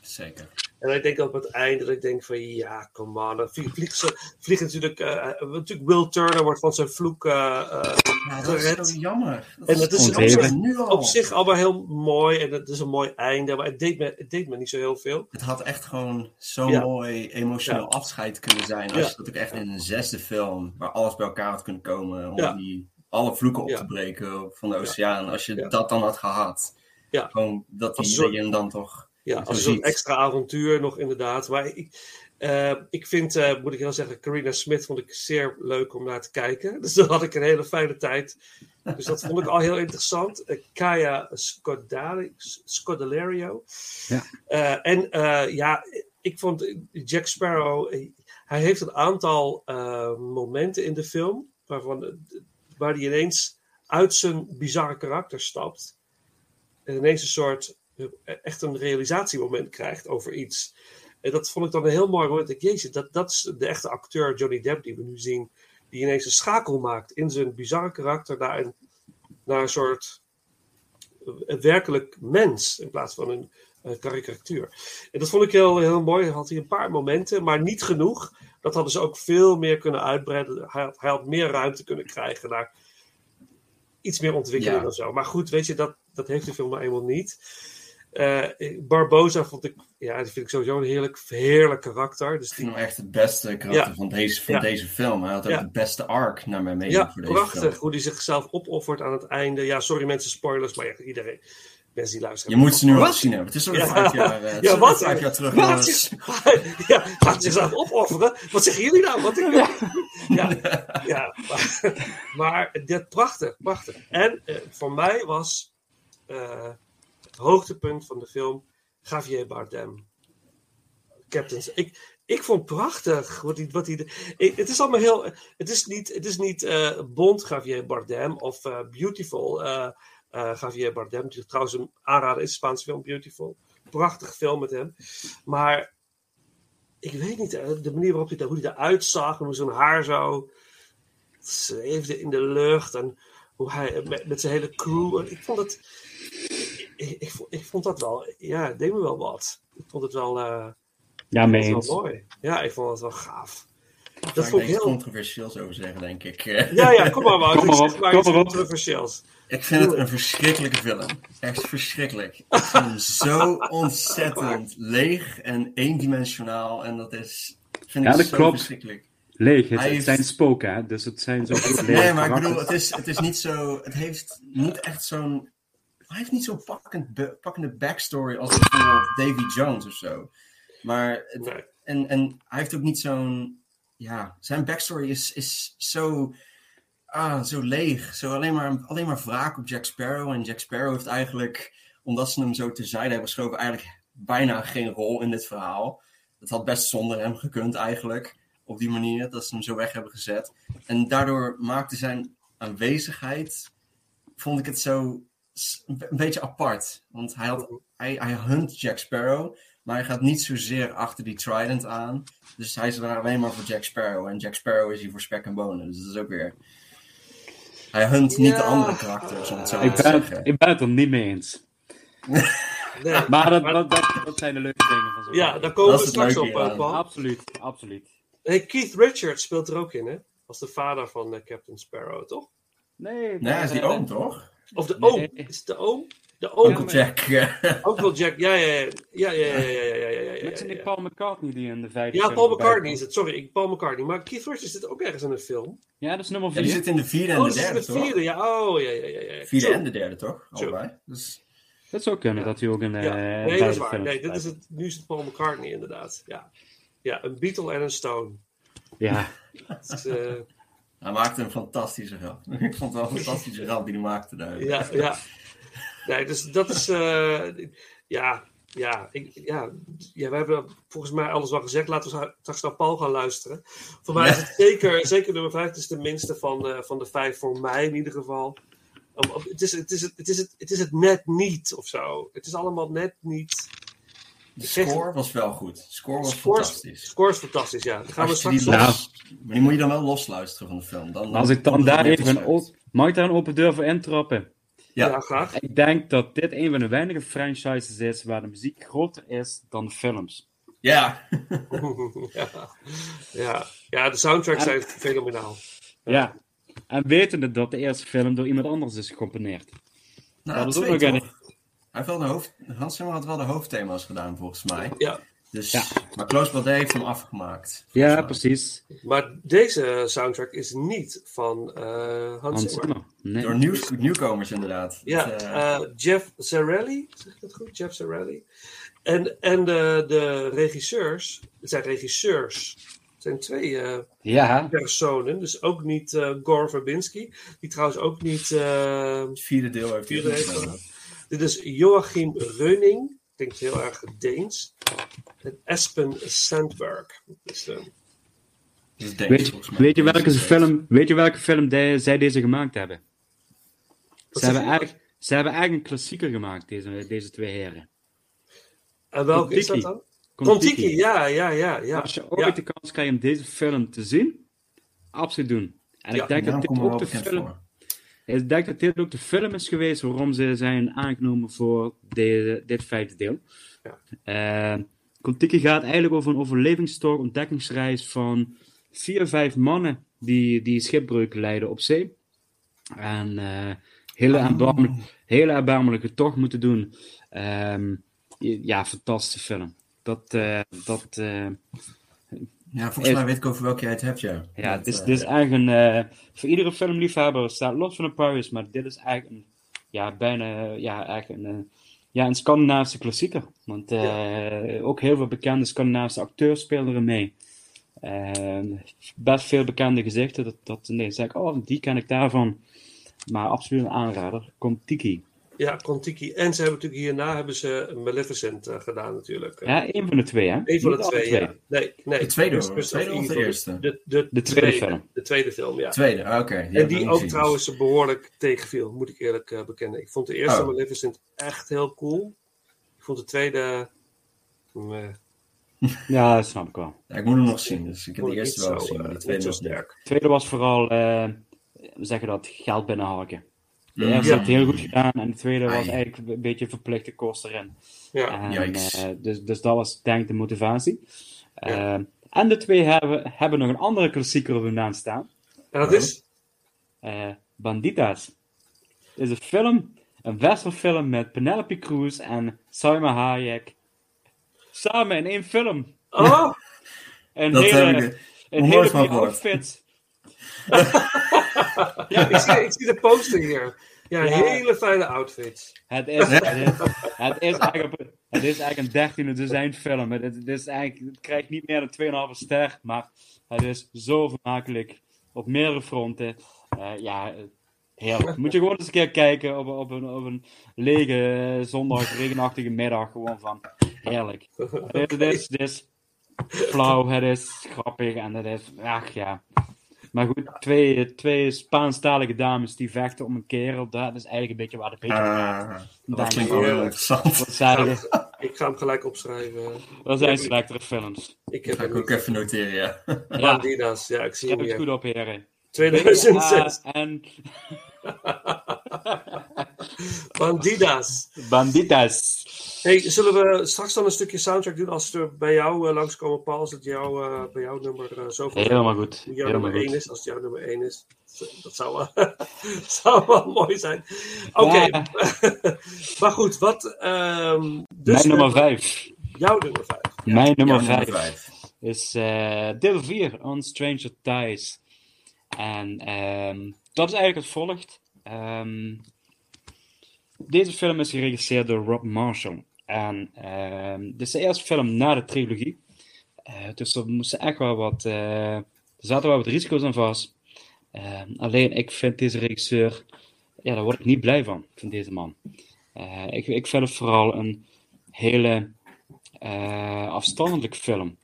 Zeker.
En ik denk op het einde dat ik denk van ja, on. Dan vliegen, vliegen natuurlijk, eh, natuurlijk Will Turner wordt van zijn vloek eh, eh,
Ja, dat is zo jammer. Dat
En dat is op zich, op zich allemaal heel mooi en het is een mooi einde, maar het deed me, het deed me niet zo heel veel.
Het had echt gewoon zo'n
Ja.
mooi emotioneel
Ja.
afscheid kunnen zijn. Als je dat ook echt in een zesde film, waar alles bij elkaar had kunnen komen, om die, alle vloeken op te breken van de oceaan. Als je dat dan had gehad.
Ja.
Gewoon dat
Als
die
een soort-
dat je hem dan toch
Ja, als een extra avontuur nog inderdaad. Maar ik, Eh, ik vind, eh, moet ik heel zeggen, Carina Smith vond ik zeer leuk om naar te kijken. Dus daar had ik een hele fijne tijd. Dus dat vond ik al heel interessant. Eh, Kaya Scodelario.
Ja.
En ja, ik vond Jack Sparrow, hij heeft een aantal momenten in de film waarvan, waar hij ineens uit zijn bizarre karakter stapt. En ineens een soort, echt een realisatiemoment krijgt over iets. En dat vond ik dan een heel mooi moment. Ik, jezus, dat, dat is de echte acteur Johnny Depp die we nu zien. Die ineens een schakel maakt in zijn bizarre karakter naar een, naar een soort een werkelijk mens in plaats van een eh, karikatuur. En dat vond ik heel, heel mooi. Hij had hij een paar momenten, maar niet genoeg. Dat hadden ze ook veel meer kunnen uitbreiden. Hij had, hij had meer ruimte kunnen krijgen naar iets meer ontwikkeling
Ja.
of zo. Maar goed, weet je, dat, dat heeft de film nou eenmaal niet. Eh, Barbosa vond ik, ja, die vind ik sowieso een heerlijk, heerlijk karakter. Dus
Ik
die,
vind hem echt het beste karakter
Ja.
van, deze, van
Ja.
deze film. Hij had ook
Ja.
de beste arc naar mijn mening
ja,
voor deze
prachtig
film.
hoe hij zichzelf opoffert aan het einde. Ja, sorry mensen, spoilers, maar ja, iedereen, mensen die luisteren.
Je moet ze nu al
Wat?
gezien hebben. Het is al
Ja.
vijf jaar, eh, het is
Ja,
al
wat?
vijf jaar terug.
Wat? Ja, gaat zichzelf opofferen? Wat zeggen jullie nou? Wat ik, ja, ja, maar, maar dit prachtig, prachtig. En eh, voor mij was eh, het hoogtepunt van de film Javier Bardem. Captains. Ik, ik vond prachtig wat hij. Wat hij het is allemaal heel. Het is niet, het is niet eh, Bond Javier Bardem of eh, Beautiful eh, Javier Bardem. Die trouwens een aanrader is, Spaanse film Beautiful. Prachtig film met hem. Maar ik weet niet, de manier waarop hij, hoe hij eruit zag en hoe zijn haar zo zweefde in de lucht en hoe hij met, met zijn hele crew. Ik vond het. Ik, ik, vond- ik vond dat wel. Ja, het deed me wel wat. Ik vond het wel. eh,
Ja,
ik
mee
wel mooi. Ja, ik vond het wel gaaf.
Daar
Dat
ga
vond
ik
ik heel.
controversieels over zeggen, denk ik.
Ja, ja, kom maar, Wout.
Kom maar
Ik
op,
zeg maar
kom maar op.
controversieels.
Ik vind het een verschrikkelijke film. Echt verschrikkelijk. Ik vind hem zo ontzettend leeg en eendimensionaal. En dat is, vind ik
Ja, dat
zo
klopt.
verschrikkelijk.
Leeg, het,
Hij
het
heeft-
zijn spoken, hè? dus het zijn zo
Nee, maar ik bedoel, het is, het is niet zo... Het heeft niet echt zo'n... Hij heeft niet zo'n pakkend, pakkende backstory als bijvoorbeeld Davy Jones of zo. Maar
Nee.
en, en hij heeft ook niet zo'n... Ja, zijn backstory is, is zo... Ah, zo leeg. Zo alleen maar, alleen maar wraak op Jack Sparrow. En Jack Sparrow heeft eigenlijk, omdat ze hem zo terzijde hebben geschoven, eigenlijk bijna geen rol in dit verhaal. Het had best zonder hem gekund eigenlijk. Op die manier, dat ze hem zo weg hebben gezet. En daardoor maakte zijn aanwezigheid, vond ik het zo een be- een beetje apart. Want hij, had, hij, hij hunt Jack Sparrow, maar hij gaat niet zozeer achter die Trident aan. Dus hij is er alleen maar voor Jack Sparrow. En Jack Sparrow is hier voor spek en bonen. Dus dat is ook weer... Hij hunt niet de
Ja.
andere karakters, om het zo
Ik
te
ben,
zeggen.
het, ik ben het er niet mee eens.
Nee.
Maar dat, dat, dat, dat zijn de leuke dingen van zo'n
Ja, daar komen
Dat
we straks
leuke
op, eh,
hieraan.
Paul.
Absoluut, absoluut.
Hey, Keith Richards speelt er ook in, hè? Als de vader van eh, Captain Sparrow, toch?
Nee,
Nee, hij is die
eh,
oom, toch?
Of de
Nee.
oom. Is het de oom? De oom.
Uncle Jack.
Uncle Jack, ja, ja, ja. Ja, ja, ja, ja, ja, ja, ja, ja, ja,
Met zijn
ja.
Paul McCartney die in de vijfde
Ja, Paul McCartney is het. Sorry, ik, Paul McCartney. Maar Keith Richards zit ook ergens in een film.
Ja, dat is nummer
Ja,
4.
die zit in de vierde en
Oh,
de derde,
de
toch?
vierde. Ja, oh, ja, ja, ja. ja.
Vierde en de derde, toch? Allebei. Dus...
Dat zou kunnen, dat hij ook in eh
Ja, nee, dat is waar. Nee, dit is het, nu is het Paul McCartney, inderdaad. Ja, ja een Beatle en een Stone.
Ja,
Het is, eh,
Hij maakte een fantastische grap. Ik vond het wel een fantastische grap die hij maakte daar.
ja, ja. Nee, dus dat is. eh, ja, ja, ik, ja, ja, we hebben volgens mij alles wel gezegd. Laten we straks naar Paul gaan luisteren. Voor mij is het zeker, zeker nummer 5. Het is de minste van, eh, van de vijf voor mij in ieder geval. Het is, het, is, het, het, is het, het is het net niet of zo. Het is allemaal net niet.
De score was wel goed. De score was fantastisch.
Score is fantastisch, ja. Dan gaan we
die
straks.
los... Die moet je dan wel losluisteren van de film. Dan,
als ik dan daar even een, op- mag ik daar een open deur voor intrappen?
Ja,
Ja.
graag.
Ik denk dat dit een van de weinige franchises is waar de muziek groter is dan de films.
Ja.
ja. Ja. ja, de soundtracks zijn fenomenaal.
Ja. En wetende dat de eerste film door iemand anders is gecomponeerd.
Nou,
dat is ook nog een-
heeft wel de hoofd... Hans Zimmer had wel de hoofdthema's gedaan, volgens mij.
Ja,
Dus,
Ja.
Maar Close Baudet heeft hem afgemaakt.
Ja,
mij.
precies.
Maar deze soundtrack is niet van eh, Hans,
Hans
Zimmer.
Zimmer. Nee.
Door nieuw, nieuwkomers inderdaad.
Ja,
Dat, eh,
eh, Jeff Zarelli, zeg ik dat goed? Jeff Zarelli. En, en de, de regisseurs, het zijn regisseurs, het zijn twee eh,
Ja,
personen, dus ook niet eh, Gore Verbinski, die trouwens ook niet eh,
het vierde deel heeft hij
vierde heeft. Dit is Joachim Reuning, klinkt heel erg Deens, en Espen Sandberg. Dus, eh,
Deens,
weet, je welke film, weet je welke film de- zij deze gemaakt hebben? Ze hebben, eigenlijk, ze hebben eigenlijk een klassieker gemaakt, deze, deze twee heren.
en welke is dat dan? Kontiki, ja, ja, ja. ja.
Als je ooit
ja.
de kans krijgt om deze film te zien, absoluut doen. En
Ja,
ik denk dat dit ook de film...
voor.
Ik denk dat dit ook de film is geweest waarom ze zijn aangenomen voor de, dit vijfde deel.
Ja.
Eh, Kon-Tiki gaat eigenlijk over een overlevingstocht, ontdekkingsreis van vier, vijf mannen die, die schipbreuk leiden op zee. En eh, hele, erbarmelijk, hele erbarmelijke tocht moeten doen. Ehm, ja, fantastische film. Dat, eh, dat, eh,
Ja, volgens mij weet ik over welke jij het hebt, ja.
ja,
Dat,
dit is,
eh,
dit is eigenlijk een, eh, voor iedere filmliefhebber staat los van de Paris, maar dit is eigenlijk een, ja, bijna, ja, eigenlijk een, eh, ja, een Scandinavische klassieker. Want ook heel veel bekende Scandinavische acteurs spelen erin mee. Eh, best veel bekende gezichten, dat, dat nee, zeg ik, oh, die ken ik daarvan. Maar absoluut een aanrader, komt Tiki.
Ja, Kontiki. En ze hebben natuurlijk hierna hebben ze Maleficent eh, gedaan natuurlijk.
Ja, één van de twee, hè?
Een van de twee, ja. Nee, nee.
De tweede. De tweede
of
de eerste?
De, de,
De tweede film.
De tweede film, ja.
Tweede, oké.
en
heb ik
die ook trouwens behoorlijk tegenviel, moet ik eerlijk eh, bekennen. Ik vond de eerste
Oh.
Maleficent echt heel cool. Ik vond de tweede... meh,
Ja, dat snap ik wel.
Ja, ik moet hem nog zien, dus ik heb de eerste wel gezien,
eh,
maar
niet
tweede niet.
sterk.
De tweede was vooral, eh, we zeggen dat, geld binnenharken. De eerste het heel goed gedaan en de tweede was
Ai.
eigenlijk een beetje verplichte kost erin.
Ja,
En, eh, dus, dus dat was denk ik de motivatie.
Ja.
Eh, en de twee hebben, hebben nog een andere klassieker op hun naam staan.
en dat is...
eh, Banditas. Het is een film, een westernfilm met Penelope Cruz en Salma Hayek. Samen in één film.
Oh!
Een
Dat
hele,
heb ik
een hele outfit.
ja, ik zie, ik zie de poster hier. Ja,
Ja.
hele fijne outfits.
Het is, het is, het is, eigenlijk, een- het is eigenlijk een dertiende dozijn film. Het, het, is eigenlijk, het krijgt niet meer dan 2,5 ster, maar het is zo vermakelijk op meerdere fronten. Eh, ja, heerlijk. Moet je gewoon eens een keer kijken op, op, een, op een lege zondag, regenachtige middag. Gewoon van heerlijk. Het, is- het, is, het is flauw, het is grappig en het is, ach ja. Maar goed, twee, twee Spaanstalige dames die vechten om een kerel, dat is eigenlijk een beetje waar de.
Ah, dat klinkt wel heel interessant.
Wat?
Ik ga hem gelijk opschrijven.
Dat zijn slechtere films.
Ik heb
ga ik ook even noteren, ja.
Ja,
Bandidas, ja, ik zie
heb
hem
het goed op, heren.
2006.
Ah, en
Bandidas.
Banditas.
Hey, zullen we straks dan een stukje soundtrack doen als we bij jou eh, langskomen, Paul? Als het jou, eh, bij jouw nummer uh, zoveel
Helemaal goed.
jouw
Helemaal
nummer 1
goed.
is, als het jouw nummer 1 is. Dat zou wel, zou wel mooi zijn. Oké,
Ja.
maar goed, wat. ehm dus
Mijn nummer 5.
Jouw nummer 5.
Mijn nummer
Ja,
5 is eh, deel 4, On Stranger Ties. En ehm, dat is eigenlijk het volgt. Ehm, deze film is geregisseerd door Rob Marshall. En ehm, dit is de eerste film na de trilogie. Eh, dus er moesten echt wel wat. eh, er zaten wel wat risico's aan vast. Ehm, alleen ik vind deze regisseur. Ja, daar word ik niet blij van, van deze man. Eh, ik, ik vind het vooral een hele afstandelijke film.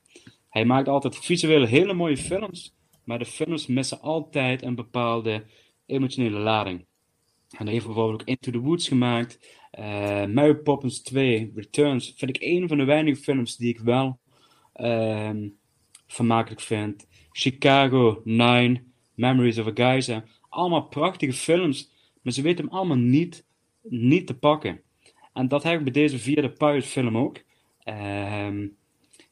Hij maakt altijd visueel hele mooie films, maar de films missen altijd een bepaalde emotionele lading. En hij heeft bijvoorbeeld ook Into the Woods gemaakt. eh Mary Poppins 2, Returns, vind ik een van de weinige films die ik wel ehm, vermakelijk vind. Chicago 9, Memories of a Geyser. Allemaal prachtige films, maar ze weten hem allemaal niet, niet te pakken. En dat heb ik bij deze vierde Pirate film ook. Ehm,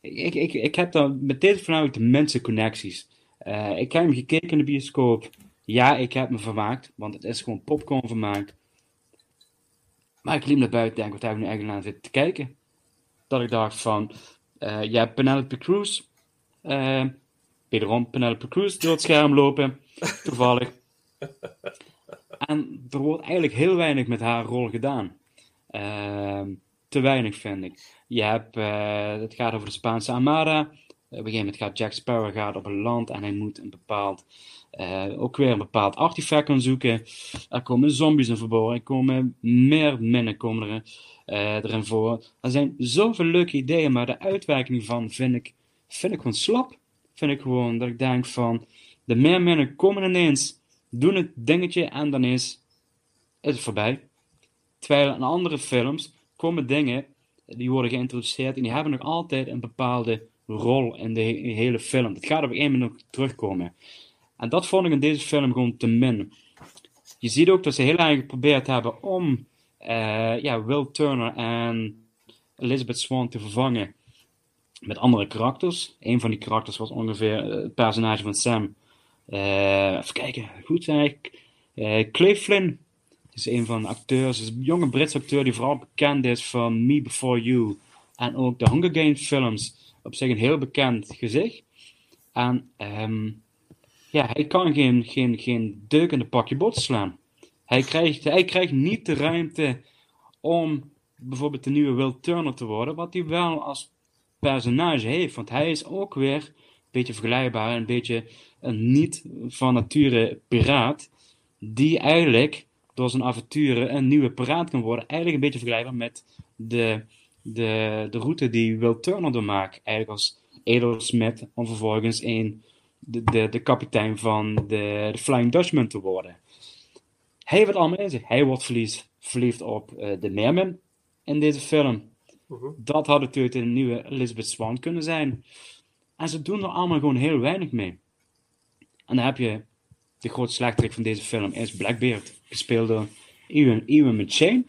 ik, ik, ik heb dan met deze voornamelijk de mensenconnecties. Eh ik heb hem gekeken in de bioscoop. Ja, ik heb me vermaakt, want het is gewoon popcorn vermaakt. Maar ik liep naar buiten en denk, wat heb ik nu eigenlijk aan zitten te kijken? Dat ik dacht van, Eh, je hebt Penelope Cruz. wederom Penelope Cruz door het scherm lopen. Toevallig. En er wordt eigenlijk heel weinig met haar rol gedaan. Ehm, te weinig, vind ik. Je hebt, eh, het gaat over de Spaanse Armada. op een gegeven moment gaat Jack Sparrow gaat op een land en hij moet een bepaald, eh, ook weer een bepaald artefact gaan zoeken. Er komen zombies in verborgen, er komen meer minnen komen er, eh, erin voor. Er zijn zoveel leuke ideeën, maar de uitwerking van vind ik, vind ik gewoon slap. Vind ik gewoon dat ik denk van, de meer minnen komen ineens, doen het dingetje en dan is het voorbij. Terwijl in andere films komen dingen, die worden geïntroduceerd en die hebben nog altijd een bepaalde rol in de he- hele film. Het gaat op een nog terugkomen. En dat vond ik in deze film gewoon te min. Je ziet ook dat ze heel erg geprobeerd hebben om eh, ja, Will Turner en Elizabeth Swan te vervangen met andere karakters. Een van die karakters was ongeveer eh, het personage van Sam. Eh, even kijken, goed ik. Eh, Clay Flynn is een van de acteurs, is een jonge Britse acteur die vooral bekend is van Me Before You en ook de Hunger Games films. Op zich een heel bekend gezicht. En ehm, ja, hij kan geen, geen, geen in de pakje boter slaan. Hij krijgt, hij krijgt niet de ruimte om bijvoorbeeld de nieuwe Will Turner te worden, wat hij wel als personage heeft. Want hij is ook weer een beetje vergelijkbaar, een beetje een niet van nature piraat, die eigenlijk door zijn avonturen een nieuwe piraat kan worden. Eigenlijk een beetje vergelijkbaar met de, de, de route die Will Turner doormaakt. Eigenlijk als edelsmid om vervolgens een, de, de, de kapitein van de, de Flying Dutchman te worden. Hij heeft het allemaal in zich. Hij wordt verliefd, verliefd op eh, de Merman in deze film. Dat had natuurlijk de nieuwe Elizabeth Swan kunnen zijn. En ze doen er allemaal gewoon heel weinig mee. En dan heb je de grote slechterik van deze film is Blackbeard, gespeeld door Ewan, Ewan McShane.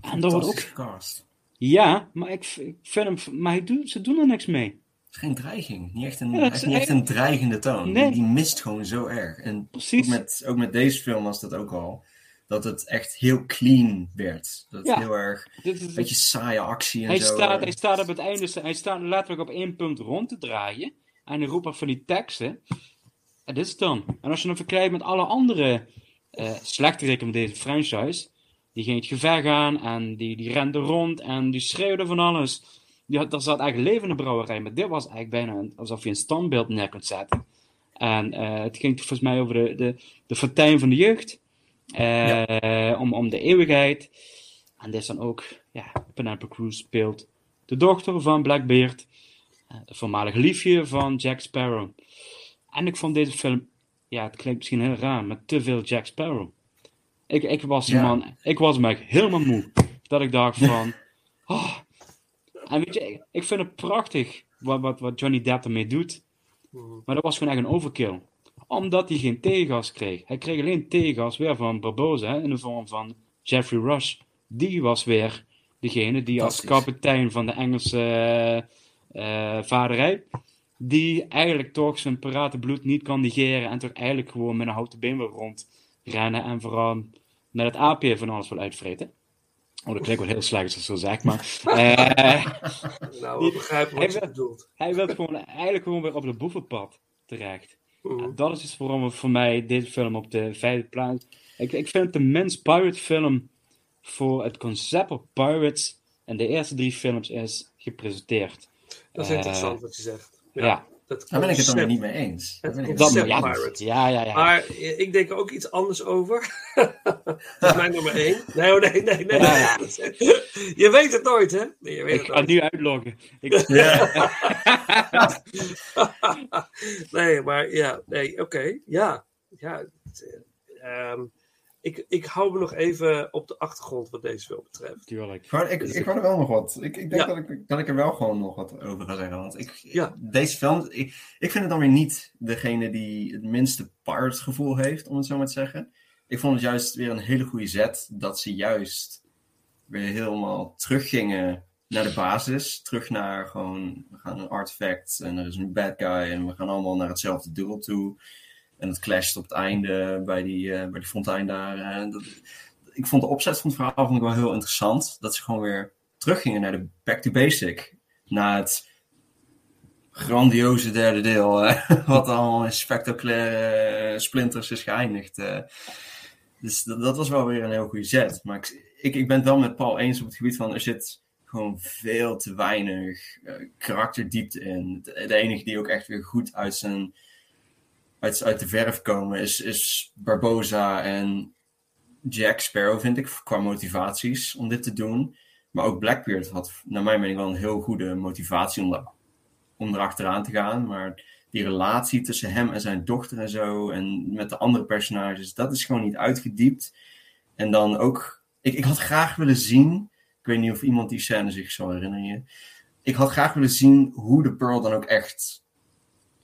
En dat wordt ook...
Cast.
Ja, maar ik, ik vind hem... Maar hij doet, ze doen er niks mee.
Het is geen dreiging. Niet echt een,
Ja,
niet echt een dreigende toon.
Nee.
Die, die mist gewoon zo erg. En
Precies.
Ook, met, ook met deze film was dat ook al. Dat het echt heel clean werd. Dat
Ja.
heel erg...
Dit is-
Een beetje saaie actie en
Hij
zo.
staat, hij staat op het einde, hij staat letterlijk op één punt rond te draaien. En hij roept van die teksten. En dit is het dan. En als je hem vergelijkt met alle andere eh slechterikken van deze franchise. Die ging het gevecht gaan en die, die renden rond en die schreeuwden van alles. Die had, daar zat eigenlijk leven in de brouwerij. Maar dit was eigenlijk bijna een- alsof je een standbeeld neer kunt zetten. En eh, het ging volgens mij over de, de, de fontein van de jeugd. Eh, om, om de eeuwigheid. En dit is dan ook, ja, Penelope Cruz speelt de dochter van Blackbeard. eh, Het voormalige liefje van Jack Sparrow. En ik vond deze film, ja, het klinkt misschien heel raar, maar te veel Jack Sparrow. Ik, ik was
Ja.
man, ik was eigenlijk helemaal moe. Dat ik dacht van, oh. En weet je, ik, ik vind het prachtig wat, wat, wat Johnny Depp ermee doet. Maar dat was gewoon echt een overkill. Omdat hij geen tegengas kreeg. Hij kreeg alleen tegengas weer van Barbosa hè, in de vorm van Jeffrey Rush. Die was weer degene die als kapitein van de Engelse eh, eh, vaderij. Die eigenlijk toch zijn piratenbloed niet kan negeren. En toch eigenlijk gewoon met een houten been wil rondrennen. En vooral met het aapje van alles wil uitvreten. Oh, dat klinkt wel heel slecht als ik zo zeg, maar... eh,
Nou, we begrijpen wat je
Hij-
bedoelt.
hij wil gewoon, eigenlijk gewoon weer op het boevenpad terecht. En dat is dus waarom voor mij deze film op de vijfde plaats. Ik, ik vind het de minst pirate film voor het concept op pirates in de eerste drie films is gepresenteerd.
Dat is
Eh,
interessant wat je zegt.
ja.
Dat
Daar ben ik het dan weer
concept.
niet mee eens.
Het
ik
Dat,
concept
niet
ja,
mee eens.
pirate.
ja, ja, ja.
Maar ik denk er ook iets anders over. dat is mijn nummer één. Nee, oh, nee, nee, nee.
Ja, ja.
Je weet het nooit, hè? Nee, je weet
ik
het
ga
nooit.
nu uitloggen. Ik,
nee, maar ja, nee, oké. Ja, ja. ehm, ik, ik hou me nog even op de achtergrond wat deze film betreft.
Tuurlijk.
Gewoon, ik, ik wou er wel nog wat. Ik, ik denk
Ja.
dat, ik, dat ik er wel gewoon nog wat over ga zeggen. Want ik,
Ja.
deze film, ik, ik vind het dan weer niet degene die het minste pirate gevoel heeft, om het zo maar te zeggen. Ik vond het juist weer een hele goede zet dat ze juist weer helemaal teruggingen naar de basis. Terug naar gewoon, we gaan een artefact en er is een bad guy en we gaan allemaal naar hetzelfde doel toe. En het clasht op het einde bij die, eh, bij die fontein daar. eh, dat, ik vond de opzet van het verhaal vond ik wel heel interessant. Dat ze gewoon weer teruggingen naar de back to basic. Naar het grandioze derde deel. eh, wat allemaal in spectaculaire splinters is geëindigd. dus dat, was wel weer een heel goede zet. Maar ik, ik, ik ben het wel met Paul eens op het gebied van er zit gewoon veel te weinig karakterdiepte in. De enige die ook echt weer goed uit zijn uit, uit de verf komen is, is Barboza en Jack Sparrow, vind ik, qua motivaties om dit te doen. Maar ook Blackbeard had, naar mijn mening, wel een heel goede motivatie om, daar, om erachteraan te gaan. Maar die relatie tussen hem en zijn dochter en zo, en met de andere personages, dat is gewoon niet uitgediept. En dan ook, ik, ik had graag willen zien, ik weet niet of iemand die scène zich zal herinneren, ik had graag willen zien hoe de Pearl dan ook echt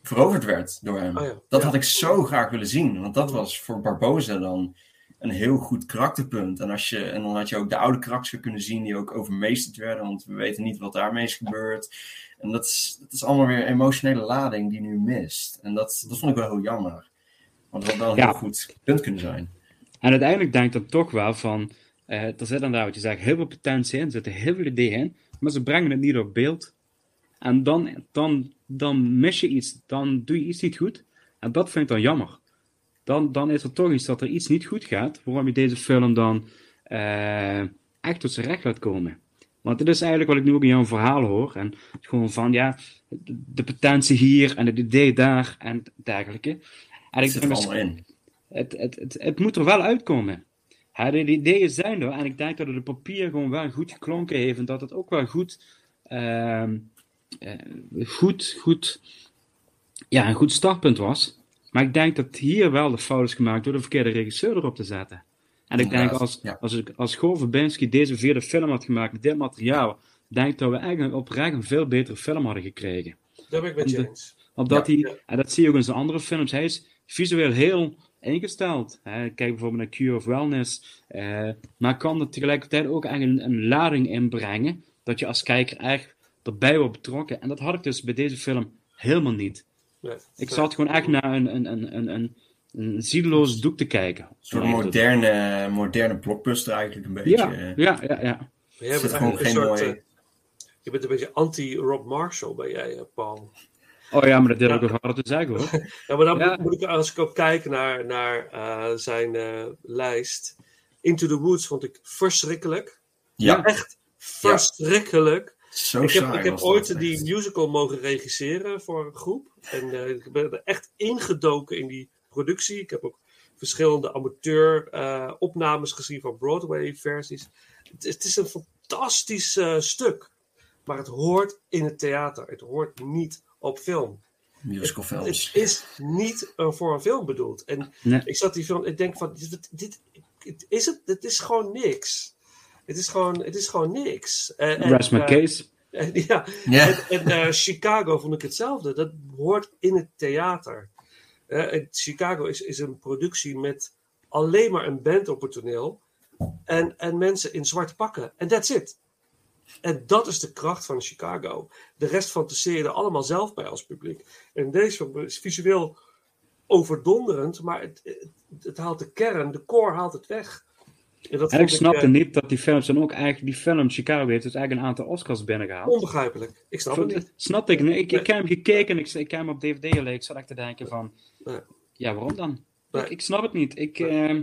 veroverd werd door hem.
Oh ja.
Dat
Ja.
had ik zo graag willen zien, want dat was voor Barboza dan een heel goed karakterpunt. En, als je, en dan had je ook de oude karakters kunnen zien die ook overmeesterd werden, want we weten niet wat daarmee is gebeurd. En dat is, dat is allemaal weer emotionele lading die nu mist. En dat, dat vond ik wel heel jammer. Want dat had wel een
Ja.
heel goed punt kunnen zijn.
En uiteindelijk denk ik dan toch wel van, eh, er zit inderdaad, wat je zegt, heel veel potentie in, er zitten heel veel ideeën in, maar ze brengen het niet op beeld. En dan, dan, dan mis je iets, dan doe je iets niet goed. En dat vind ik dan jammer. Dan, dan is er toch iets dat er iets niet goed gaat, waarom je deze film dan eh, echt tot zijn recht laat komen. Want dit is eigenlijk wat ik nu ook in jouw verhaal hoor. En gewoon van, ja, de, potentie hier en het idee daar en dergelijke. En
Het
ik denk
in.
het, het, het, het moet er wel uitkomen. Ja, de, de ideeën zijn er en ik denk dat het op papier gewoon wel goed geklonken heeft en dat het ook wel goed, ehm, eh, goed, goed, ja, een goed startpunt was. Maar ik denk dat hier wel de fout is gemaakt door de verkeerde regisseur erop te zetten. En ik denk als,
ja.
als, ik, als Gore Verbinski deze vierde film had gemaakt met dit materiaal, denk ik dat we eigenlijk oprecht een veel betere film hadden gekregen.
Daar ben ik met je eens.
Omdat
Ja.
hij, en dat zie je ook in zijn andere films, hij is visueel heel ingesteld. Hè. Kijk bijvoorbeeld naar Cure of Wellness. eh, maar kan er tegelijkertijd ook eigenlijk een, een lading inbrengen, dat je als kijker echt erbij wordt betrokken. En dat had ik dus bij deze film helemaal niet.
Nee.
Ik zat gewoon echt naar een, een, een, een, een, een ziedeloos doek te kijken.
Een soort moderne, moderne blockbuster eigenlijk een beetje.
Ja, ja, ja, ja.
Maar jij bent
gewoon
eigenlijk
geen
een soort,
mooi...
eh, je bent een beetje anti-Rob Marshall, ben jij, eh, Paul.
Oh ja, maar dat deel ik ook harder te zeggen hoor.
Ja, maar dan
Ja.
moet, ik, als ik ook kijk naar, naar eh, zijn eh, lijst. Into the Woods vond ik verschrikkelijk.
Ja,
Echt verschrikkelijk.
Zo
ik heb,
saai
ik heb ooit
echt.
die musical mogen regisseren voor een groep. En eh, ik ben er echt ingedoken in die productie. Ik heb ook verschillende amateur eh, gezien van Broadway versies. Het, is- het is een fantastisch eh, stuk. Maar het hoort in het theater. Het hoort niet op film.
Musical
Het
films.
is niet voor een film bedoeld. En
Nee.
ik zat die film, ik denk van, dit, dit, dit is het, het is gewoon niks. Het is gewoon, het is gewoon niks. En, en,
Rest my
eh,
case.
en, ja, en, en eh, Chicago vond ik hetzelfde. Dat hoort in het theater. Eh, Chicago is, is een productie met alleen maar een band op het toneel. En, en mensen in zwarte pakken. En that's it. En dat is de kracht van Chicago. De rest fantaseer je er allemaal zelf bij als publiek. En deze is visueel overdonderend, maar het, het, het haalt de kern, de core haalt het weg. En dat
En ik snapte
eh,
niet dat die films dan ook eigenlijk, die film Chicago heeft dus eigenlijk een aantal Oscars binnengehaald.
onbegrijpelijk. Ik snap het niet.
Snapte ik niet. Ik, ik
Nee.
heb hem gekeken en ik, ik heb hem op DVD gelezen. Ik zat echt te denken van,
Nee.
ja, waarom dan?
Nee.
Ik, ik snap het niet. Ik,
Nee.
ehm,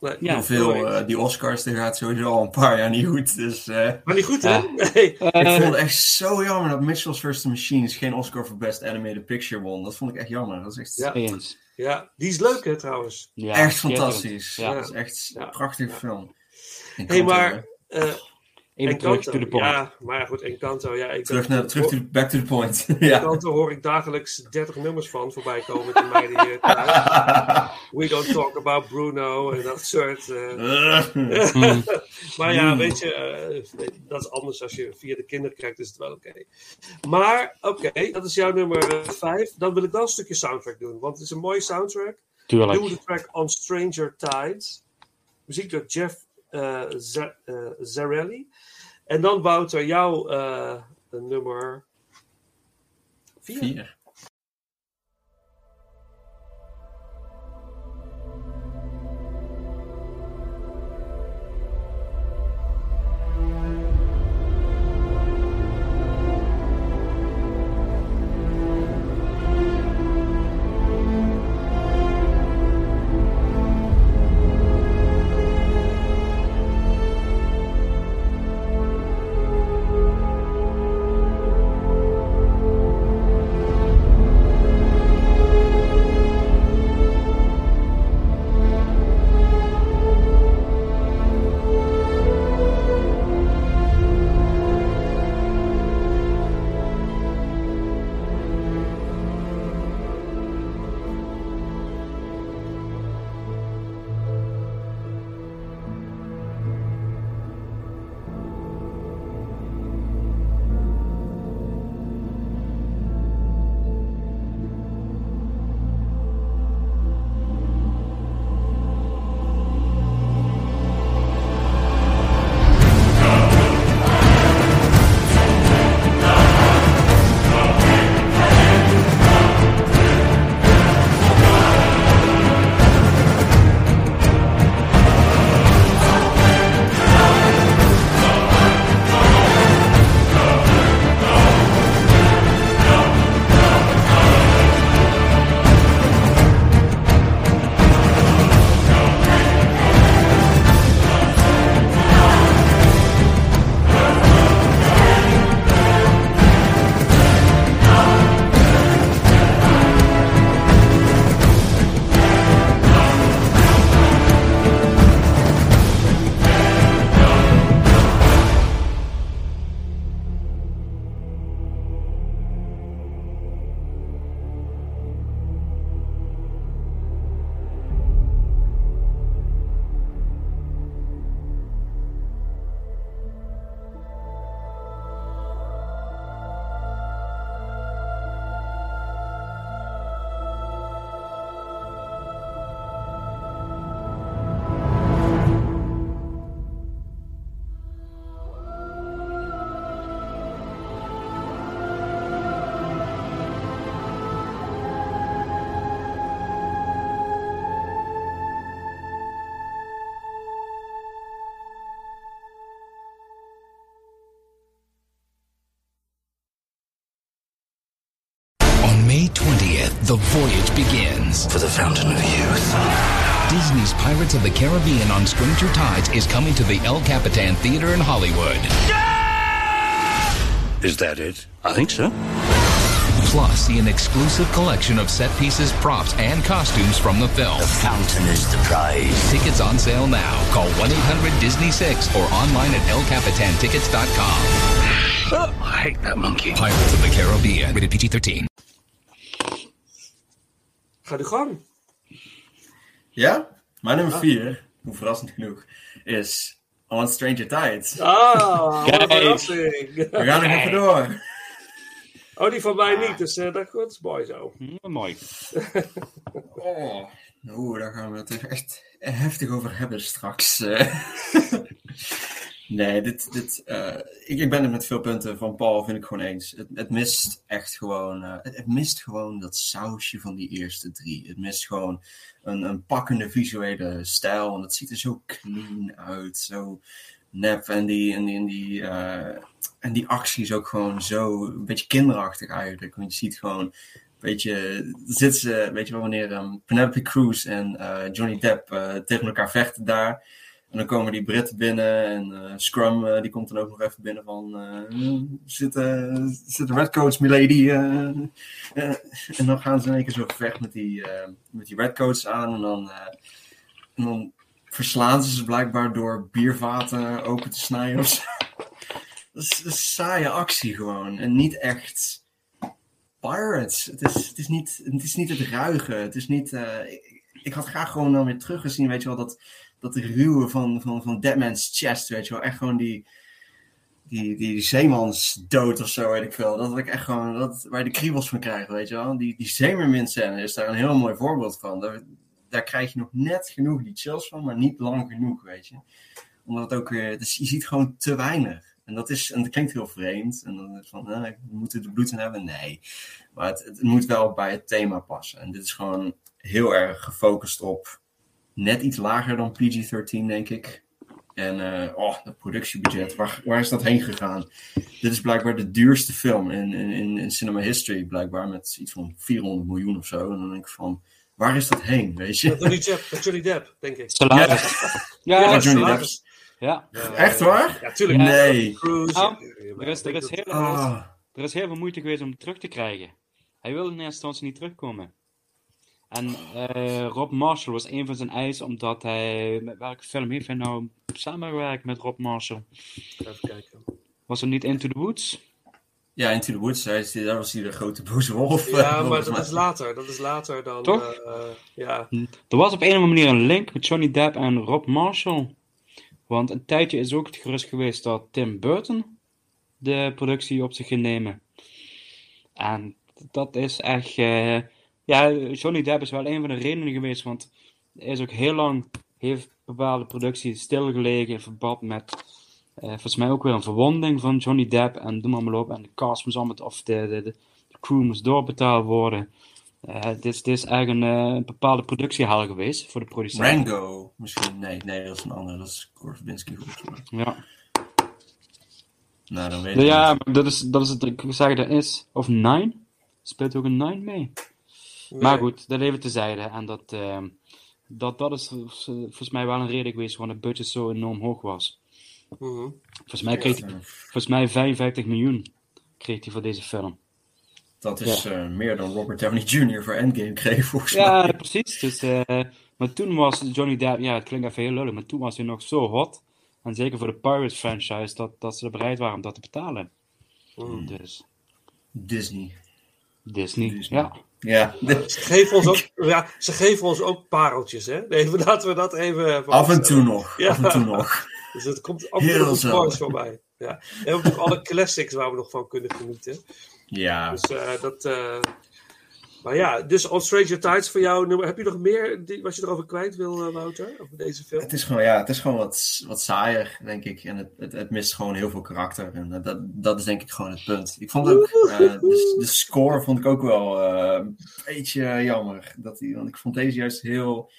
Nee,
Ja,
Hoeveel,
nee.
eh, die Oscars, die gaat sowieso al een paar jaar niet goed. Dus eh,
Maar niet goed, hè? Nee.
ik vond het echt zo jammer dat Mitchell's vs. the Machines geen Oscar voor Best Animated Picture won. Dat vond ik echt jammer. Dat is echt,
Ja.
eens.
Ja, die is leuk, hè, trouwens.
Ja,
echt fantastisch.
Ja.
Dat is echt
Ja.
een prachtige
Ja.
film.
Hé,
Encanto,
maar... eh
Even terug to the point.
Ja, maar goed, Encanto. Ja, ik
Terug, naar, terug to, back to the point. ja.
Encanto hoor ik dagelijks 30 nummers van voorbij komen in mij die. We don't talk about Bruno en dat soort. eh.
Mm.
maar ja,
Mm.
weet je, eh, dat is anders als je via de kinderen krijgt, is het wel oké. Maar oké, dat is jouw nummer 5. Dan wil ik wel een stukje soundtrack doen, want het is een mooie soundtrack. Doe
Tuurlijk.
de track On Stranger Tides. Muziek door Jeff eh, Za- eh, Zarelli. En dan Wouter, jouw eh, nummer 4.
The voyage begins.
For the fountain of youth.
Disney's Pirates of the Caribbean on Stranger Tides is coming to the El Capitan Theater in Hollywood.
Is that it? I think so.
Plus, see an exclusive collection of set pieces, props, and costumes from the film.
The fountain is the prize.
Tickets on sale now. Call 1 800 Disney 6 or online at elcapitantickets.com.
Oh, I hate that monkey.
Pirates of the Caribbean. Rated PG 13.
Ga de gang.
Ja? Mijn nummer 4, hoe verrassend genoeg, is On Stranger Tides.
Ah, wat verrassing.
We gaan er even door.
Oh, die van mij niet, dus eh, dat, is mooi zo.
Hm, mooi.
Oh, oeh, daar gaan we het echt heftig over hebben straks. nee, dit, dit, eh, ik, ik ben het met veel punten van Paul, vind ik gewoon eens. Het, mist echt gewoon, eh, het, mist gewoon dat sausje van die eerste drie. Het mist gewoon een, een pakkende visuele stijl, en het ziet er zo clean uit, zo nep. En die, en die, en die, eh, en die actie is ook gewoon zo, een beetje kinderachtig eigenlijk. Want je ziet gewoon beetje, zitten ze, weet je wel, wanneer ehm, Penelope Cruz en Johnny Depp tegen elkaar vechten daar. En dan komen die Britten binnen en eh, Scrum eh, die komt dan ook nog even binnen van, eh, zit, eh, zit de Redcoats, milady? eh, en dan gaan ze in keer zo gevecht met die, met die Redcoats aan en dan, verslaan ze ze blijkbaar door biervaten open te snijden. Dat is, is saaie actie gewoon en niet echt Pirates. Het is, het is, niet, het is niet het ruige. Het is niet. ik, ik had graag gewoon dan weer teruggezien, weet je wel, dat, dat ruwe van, van, van Deadman's Chest, weet je wel. Echt gewoon die. Die, die, zeemansdood of zo, weet ik veel. Dat ik echt gewoon. Dat, waar je de kriebels van krijgt, weet je wel. Die, die is daar een heel mooi voorbeeld van. Daar, daar krijg je nog net genoeg die chills van, maar niet lang genoeg, weet je. Omdat ook weer. Dus je ziet gewoon te weinig. En dat, is, en dat klinkt heel vreemd. En dan is van, eh, we moeten er bloed in hebben. Nee. Maar het moet wel bij het thema passen. En dit is gewoon heel erg gefocust op net iets lager dan PG-13, denk ik. En eh, oh, dat productiebudget, waar, waar is dat heen gegaan? Dit is blijkbaar de duurste film in, in, in, in cinema history, blijkbaar met iets van 400 miljoen of zo. En dan denk ik van, waar is dat heen, weet je?
Johnny Depp, Johnny Depp, denk ik.
Salaris.
Ja,
Ja,
Johnny
salaris.
Depp.
Ja.
Echt waar?
Ja, tuurlijk.
Nee.
Nou,
ja,
er, is, er, is heel,
Ah.
er is heel veel moeite geweest om hem terug te krijgen. Hij wilde in eerste instantie niet terugkomen. En eh, Rob Marshall was een van zijn eisen, omdat hij. Met welke film heeft hij nou samengewerkt met Rob Marshall?
Even kijken.
Was het niet Into the Woods?
Ja, Into the Woods, hij is, daar was hij de grote boze wolf. eh,
Ja, maar
volgens
dat is later. Dat is later dan.
Toch?
eh, ja.
Er was op een of andere manier een link met Johnny Depp en Rob Marshall. Want een tijdje is ook het gerust geweest dat Tim Burton de productie op zich ging nemen. En dat is echt. eh, ja, Johnny Depp is wel een van de redenen geweest, want hij is ook heel lang. heeft bepaalde producties stilgelegen in verband met. eh, volgens mij ook weer een verwonding van Johnny Depp en doe maar maar op. En de cast moest allemaal, of de, de, de, de crew moest doorbetaald worden. Eh, dit, is, dit is eigenlijk een, eh, een bepaalde productiehal geweest voor de producent.
Rango, misschien. Nee, nee, dat is een andere. Dat is mij.
Ja.
Nou, dan weet ik
Ja,
niet.
maar dat is, dat is het, ik dat is, of Nine, speelt ook een Nine mee. Maar goed, dat even tezijde. En dat, ehm, dat, dat is volgens mij wel een reden geweest waarom het budget zo enorm hoog was.
Mhm.
Volgens mij kreeg hij, volgens mij 55 miljoen kreeg hij voor deze film.
Dat is eh, meer dan Robert Downey Jr. voor Endgame kreeg, volgens
Ja,
mij.
precies. Dus, eh, maar toen was Johnny Depp, ja, het klinkt even heel lullig, maar toen was hij nog zo hot. En zeker voor de Pirates franchise, dat, dat ze er bereid waren om dat te betalen. Dus
Disney.
Disney,
Disney.
ja.
Ja,
Ze geven ons ook, ja, ze geven ons ook pareltjes, hè? Nee, laten we dat even.
af en toe nog.
Ja.
Af en toe nog.
Dus het komt ook
Heel
nog moois voorbij. Ja. En natuurlijk alle classics waar we nog van kunnen genieten.
Ja.
Dus eh, dat. eh, maar ja, dus On Stranger Tides voor jou. nummer- Heb je nog meer wat je erover kwijt wil, eh, Wouter? Over deze film?
Het is gewoon, ja, het is gewoon wat, wat saaier, denk ik. En het, het, het mist gewoon heel veel karakter. En dat, dat is denk ik gewoon het punt. Ik vond ook, eh, de, de score vond ik ook wel eh, een beetje jammer. Dat die, want ik vond deze juist heel,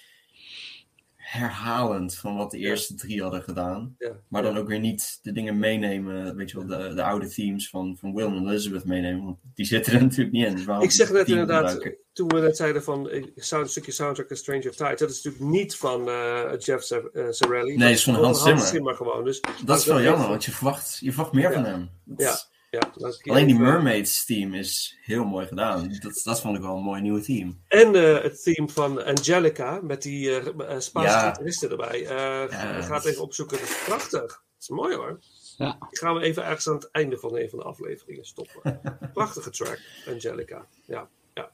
herhalend van wat de eerste drie hadden gedaan.
Ja.
Maar dan ook weer niet de dingen meenemen, weet je wel, de, de oude themes van, van Will en Elizabeth meenemen. Want die zitten er natuurlijk niet in. Dus
Ik zeg net inderdaad,
gebruiken?
toen we net zeiden van eh, sound, een stukje soundtrack en Stranger Tides, dat is natuurlijk niet van eh, Jeff Sa- eh.
Nee, het is van Hans Zimmer.
gewoon. Dus
Dat is wel jammer, want je verwacht, je verwacht meer van hem. Dat
Ja,
Alleen die Mermaids theme is heel mooi gedaan. Dat, dat vond ik wel een mooi nieuwe theme.
En eh, het theme van Angelica met die eh, eh, Spaanse
Ja.
gitaristen erbij. Eh
Ja,
ga het even opzoeken. Dat is prachtig. Dat is mooi hoor.
Ja.
Die gaan we even ergens aan het einde van een van de afleveringen stoppen. Prachtige track, Angelica. Ja, ja.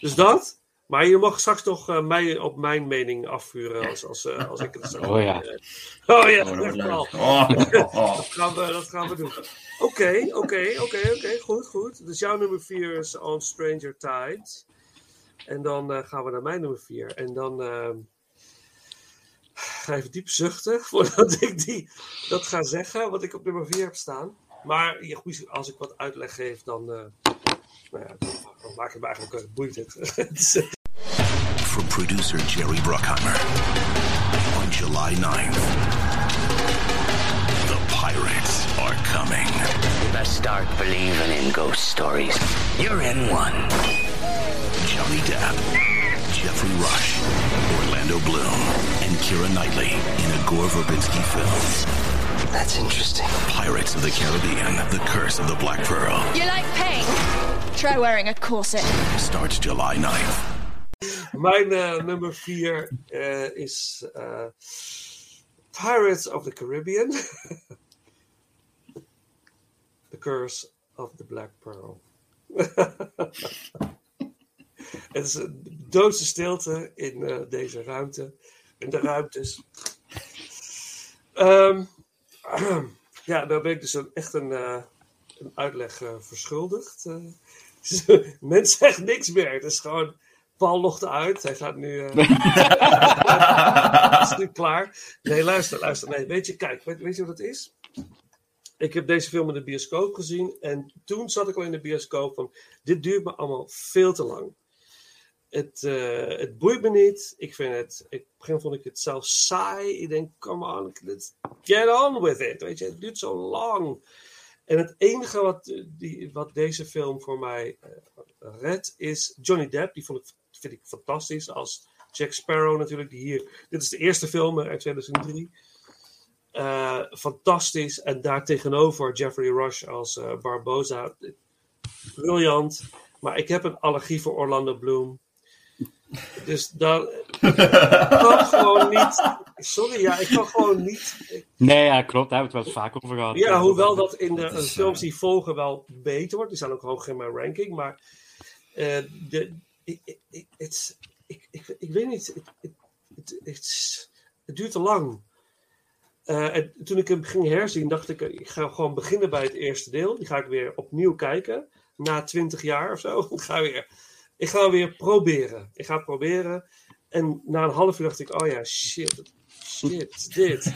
Dus dat. Maar je mag straks toch eh, mij op mijn mening afvuren als, als, eh, als ik het zo.
Oh ja.
eh, oh ja,
Oh, dat leuk.
wel.
Oh.
Dat gaan we, dat gaan we doen. Oké, oké, oké, oké. Goed, goed. Dus jouw nummer 4 is On Stranger Tides. En dan eh, gaan we naar mijn nummer 4. En dan ehm, ga even diep zuchten voordat ik die, dat ga zeggen, wat ik op nummer 4 heb staan. Maar ja, goed, als ik wat uitleg geef, dan, eh, nou ja, dan, maak ik me eigenlijk ook boeit het. Het
From producer Jerry Bruckheimer. On July 9th, the pirates are coming.
You Best start believing in ghost stories. You're in one.
Johnny Depp, Jeffrey Rush, Orlando Bloom, and Kira Knightley in a Gore Verbinski film.
That's interesting.
Pirates of the Caribbean, The Curse of the Black Pearl.
You like pain? Try wearing a corset.
Starts July 9th.
Mijn eh, nummer 4 is eh, Pirates of the Caribbean. the Curse of the Black Pearl. Het is een doodse stilte in eh, deze ruimte. In de ruimtes. Ehm, ja, daar ben ik dus echt een, eh, een uitleg eh, verschuldigd. eh. Mens zegt niks meer. Het is gewoon. Paul logt uit. Hij gaat nu. eh, is nu klaar. Nee, luister, luister. Nee, weet je, kijk, weet, weet je wat het is? Ik heb deze film in de bioscoop gezien. En toen zat ik al in de bioscoop van. Dit duurt me allemaal veel te lang. Het, eh, het boeit me niet. Ik vind het. Ik, op een gegeven vond ik het zelf saai. Ik denk, come on, let's get on with it. Weet je, het duurt zo lang. En het enige wat, eh, die, wat deze film voor mij eh, redt is Johnny Depp. Die vond ik, vind ik fantastisch als Jack Sparrow natuurlijk. Die hier, dit is de eerste film uit 2003. Eh, fantastisch. En daartegenover Jeffrey Rush als eh, Barbosa. Briljant. Maar ik heb een allergie voor Orlando Bloom. Dus dan. Ik kan gewoon niet. Sorry, ja, ik kan gewoon niet. ik-
Nee, ja, klopt. Daar hebben we het wel vaak over gehad.
ja, hoewel dat in de eh, films die volgen wel beter wordt. Die staan ook hoog in mijn ranking. Maar eh, de, ik, het, ik, ik, ik weet niet. Het, het, het, het, het duurt te lang. Eh, en toen ik hem ging herzien, dacht ik, ik ga gewoon beginnen bij het eerste deel. Die ga ik weer opnieuw kijken. Na twintig jaar of zo. Ik ga weer, ik ga weer proberen. Ik ga proberen. En na een half uur dacht ik, oh ja, shit. Shit, dit.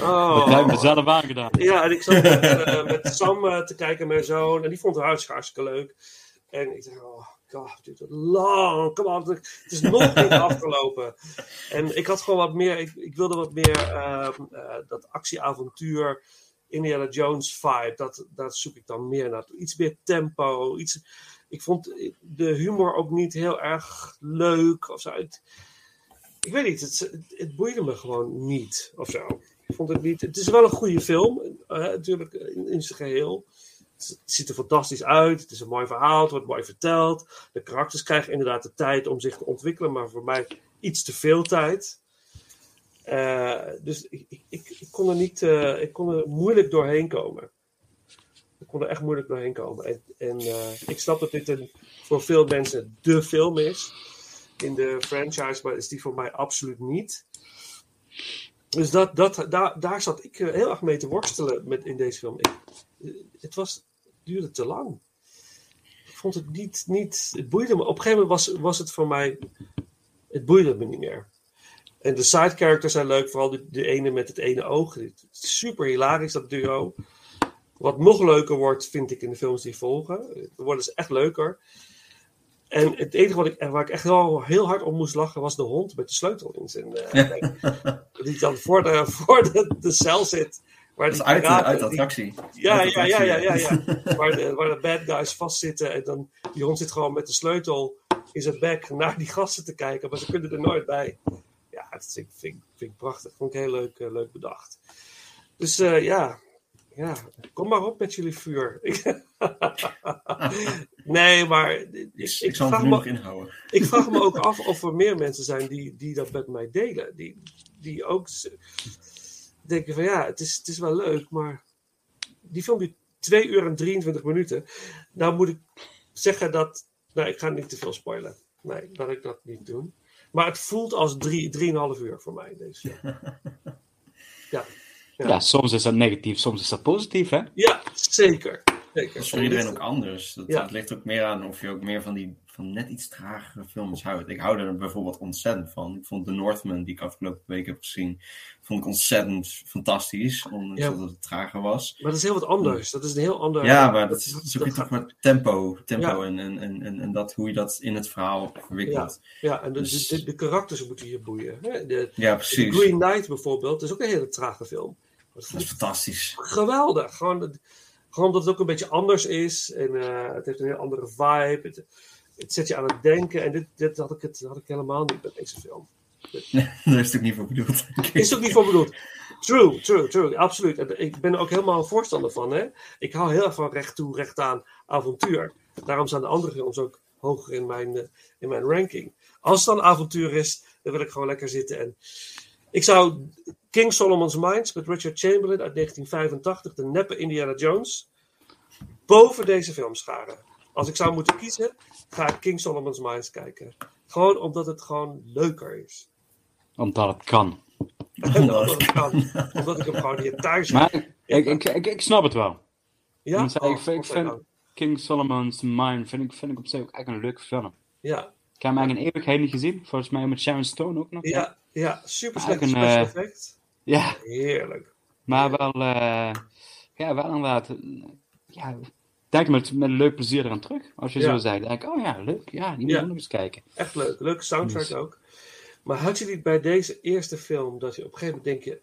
Oh.
Dat hebben we zelf aangedaan.
Ja, en ik zat met, eh, met Sam eh, te kijken, mijn zoon. En die vond het hartstikke, hartstikke leuk. En ik dacht, oh god, het duurt lang. Kom on, het is nog niet afgelopen. En ik had gewoon wat meer, ik, ik wilde wat meer ehm, eh, dat actieavontuur, Indiana Jones vibe. Dat, dat zoek ik dan meer naar. Iets meer tempo. Iets, ik vond de humor ook niet heel erg leuk of zo. Het- ik weet niet, het, het, het boeide me gewoon niet of zo. Ik vond het niet. Het is wel een goede film, eh, natuurlijk in, in zijn geheel. Het, ziet er fantastisch uit. Het is een mooi verhaal. Het wordt mooi verteld. De karakters krijgen inderdaad de tijd om zich te ontwikkelen, maar voor mij iets te veel tijd. Eh, dus ik, ik, ik, kon er niet. eh, ik kon er moeilijk doorheen komen. Ik kon er echt moeilijk doorheen komen. En, en eh, ik snap dat dit een, voor veel mensen de film is in de franchise, maar is die voor mij absoluut niet. Dus dat, dat, daar, daar zat ik heel erg mee te worstelen met, in deze film. Ik, het, was, duurde te lang. Ik vond het niet, niet. Het boeide me. Op een gegeven moment was, was het voor mij. Het boeide me niet meer. En de side characters zijn leuk, vooral de, de ene met het ene oog. Super hilarisch, dat duo. Wat nog leuker wordt, vind ik in de films die volgen. Dan worden ze echt leuker. En het enige wat ik, waar ik echt wel heel hard om moest lachen was de hond met de sleutel in zijn eh. Die dan voor de, voor de, de cel zit. Waar
Dat
die
is uit
piraten-
uit de
die-
attractie.
Ja,
Uit de
ja, ja, ja, ja, ja. waar, de, waar de bad guys vastzitten. En dan die hond zit gewoon met de sleutel in zijn bek naar die gasten te kijken. Maar ze kunnen er nooit bij. Ja, dat vind, ik- vind, vind ik prachtig. Vond ik heel leuk, eh, leuk bedacht. Dus eh, ja. ja, kom maar op met jullie vuur. nee, maar ik,
Ik,
ik
zal het nu
me,
nog inhouden.
ik vraag me ook af of er meer mensen zijn die, die dat met mij delen. Die, die ook z- denken van ja, het is, het is wel leuk, maar die film duurt 2 uur en 23 minuten. Nou moet ik zeggen dat... Nou, ik ga niet te veel spoilen. Nee, laat ik dat niet doen. Maar het voelt als 3,5 uur voor mij. Deze film. Ja.
Ja. soms is dat negatief, soms is dat positief, hè?
Ja, zeker. Zeker.
Dat is voor iedereen ook anders. Dat,
Ja.
dat ligt ook meer aan of je ook meer van die van net iets tragere films houdt. Ik hou er bijvoorbeeld ontzettend van. Ik vond The Northman, die ik afgelopen week heb gezien, vond ik ontzettend fantastisch. Ondanks
Ja.
dat het trager was.
Maar dat is heel wat anders. Dat is een heel ander...
Ja, maar dat, dat je
gaat-
toch met tempo. Tempo
Ja.
en, en, en, en, dat, hoe je dat in het verhaal verwikkelt.
Ja, ja en de,
Dus-
de, de, de karakters moeten je boeien. Hè? De,
Ja, precies.
Green Knight bijvoorbeeld, is ook een hele trage film. Dat
Dat is fantastisch.
geweldig. Gewoon, dat- gewoon omdat het ook een beetje anders is. En eh, het heeft een heel andere vibe. Het, het zet je aan het denken. En dit, dit had, ik het, had ik helemaal niet met deze film.
Daar is het ook niet voor bedoeld.
Is ook niet voor bedoeld. True, true, true. Absoluut. En ik ben er ook helemaal een voorstander van. Hè? Ik hou heel erg van recht toe, recht aan avontuur. Daarom staan de andere films ook hoger in mijn, eh, in mijn ranking. Als het dan avontuur is, dan wil ik gewoon lekker zitten. En ik zou King Solomon's Mines met Richard Chamberlain uit 1985, de neppe Indiana Jones, boven deze film scharen. Als ik zou moeten kiezen, ga ik King Solomon's Mines kijken. Gewoon omdat het gewoon leuker is.
Omdat het kan.
Omdat het kan. Omdat ik hem gewoon hier thuis heb.
Maar ik, ik, ik, ik snap het wel.
Ja?
Ik, ik
Oh,
vind, ik vind
godzijdank.
King Solomon's Mine vind ik, vind ik op zich ook echt een leuke film.
Ja.
Ik heb hem eigenlijk een eeuwigheid niet gezien. Volgens mij met Sharon Stone ook nog.
Ja, ja, super slecht
een, eh,
effect.
Ja,
Heerlijk.
maar wel, eh, ja, wel inderdaad. eh, Ja, denk met, met een leuk plezier eraan terug. Als je
Ja.
zo zegt, denk ik, oh ja, leuk. Ja, die moet
Ja.
ik nog eens kijken.
Echt leuk. Leuke soundtrack
Dus-
ook. Maar had je niet bij deze eerste film dat je op een gegeven moment denk je,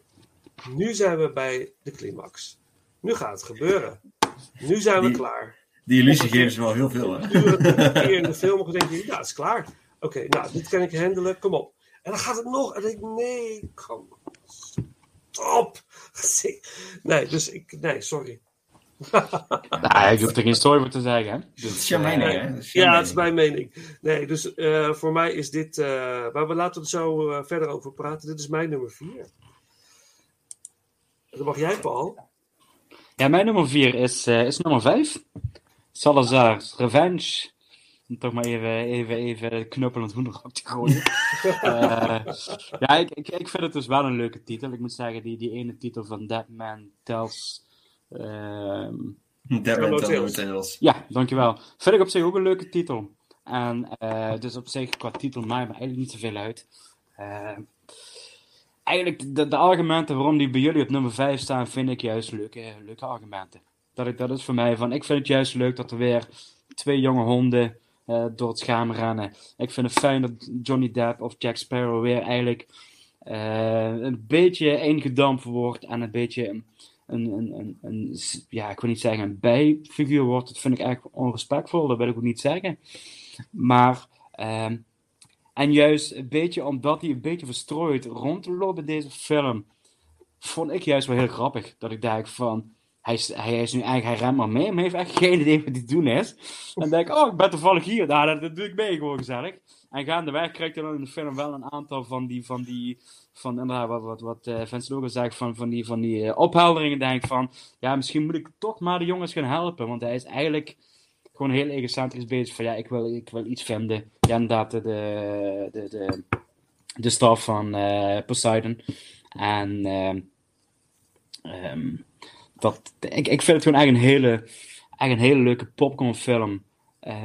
nu zijn we bij de climax. Nu gaat het gebeuren. Nu zijn we
Die-
klaar.
Die illusie geven ze wel heel veel. Hè?
Uren drie keer in de film denk je, ja, het is klaar. Oké, nou, dit kan ik handelen, kom op. En dan gaat het nog. En dan denk ik, nee, kom. Stop. Nee, dus ik, nee, sorry.
Nou, ik hoef er geen story voor te zeggen, hè. Dus,
Dat is jouw mening, hè? Dat is jouw
Ja, het is
mening.
mijn mening. Nee, dus eh, voor mij is dit. eh maar we laten er zo eh, verder over praten. Dit is mijn nummer 4. Dan mag jij, Paul.
Ja, mijn nummer 4 is, eh, is nummer 5. Salazar's Revenge. Om toch maar even, even, even knuppelend hoenderhok te gooien. Eh, ja, ik, ik, ik vind het dus wel een leuke titel. Ik moet zeggen, die, die ene titel van Dead Man Tells... ehm,
Dead Man Tell No Tales.
ja, dankjewel. Vind ik op zich ook een leuke titel. En eh, dus op zich, qua titel, maakt me eigenlijk niet zoveel uit. Eh, eigenlijk, de, de argumenten waarom die bij jullie op nummer 5 staan, vind ik juist leuke, leuke argumenten. Dat, ik, dat is voor mij van, ik vind het juist leuk dat er weer twee jonge honden eh, door het scherm rennen. Ik vind het fijn dat Johnny Depp of Jack Sparrow weer eigenlijk eh, een beetje ingedampt wordt en een beetje een, een, een, een, ja, ik wil niet zeggen een bijfiguur wordt. Dat vind ik eigenlijk onrespectvol, dat wil ik ook niet zeggen. Maar, ehm, en juist een beetje omdat hij een beetje verstrooid rondloopt in deze film, vond ik juist wel heel grappig. Dat ik denk van, hij is, hij is nu eigenlijk, hij remt maar mee, maar heeft echt geen idee wat hij doen is. En denk ik, oh, ik ben toevallig hier, nou, dat, dat doe ik mee, gewoon gezellig. En gaandeweg krijgt hij dan in de film wel een aantal van die, van die, van inderdaad, wat, wat, wat eh Vince Logan zegt, van, van die, van die eh, ophelderingen, denk van, ja, misschien moet ik toch maar de jongens gaan helpen, want hij is eigenlijk gewoon heel egocentrisch bezig van, ja, ik wil, ik wil iets vinden. Ja, inderdaad, de, de, de, de, de staf van eh, Poseidon. En ehm, ik, ik vind het gewoon eigenlijk een hele, eigenlijk een hele leuke popcornfilm. Eh,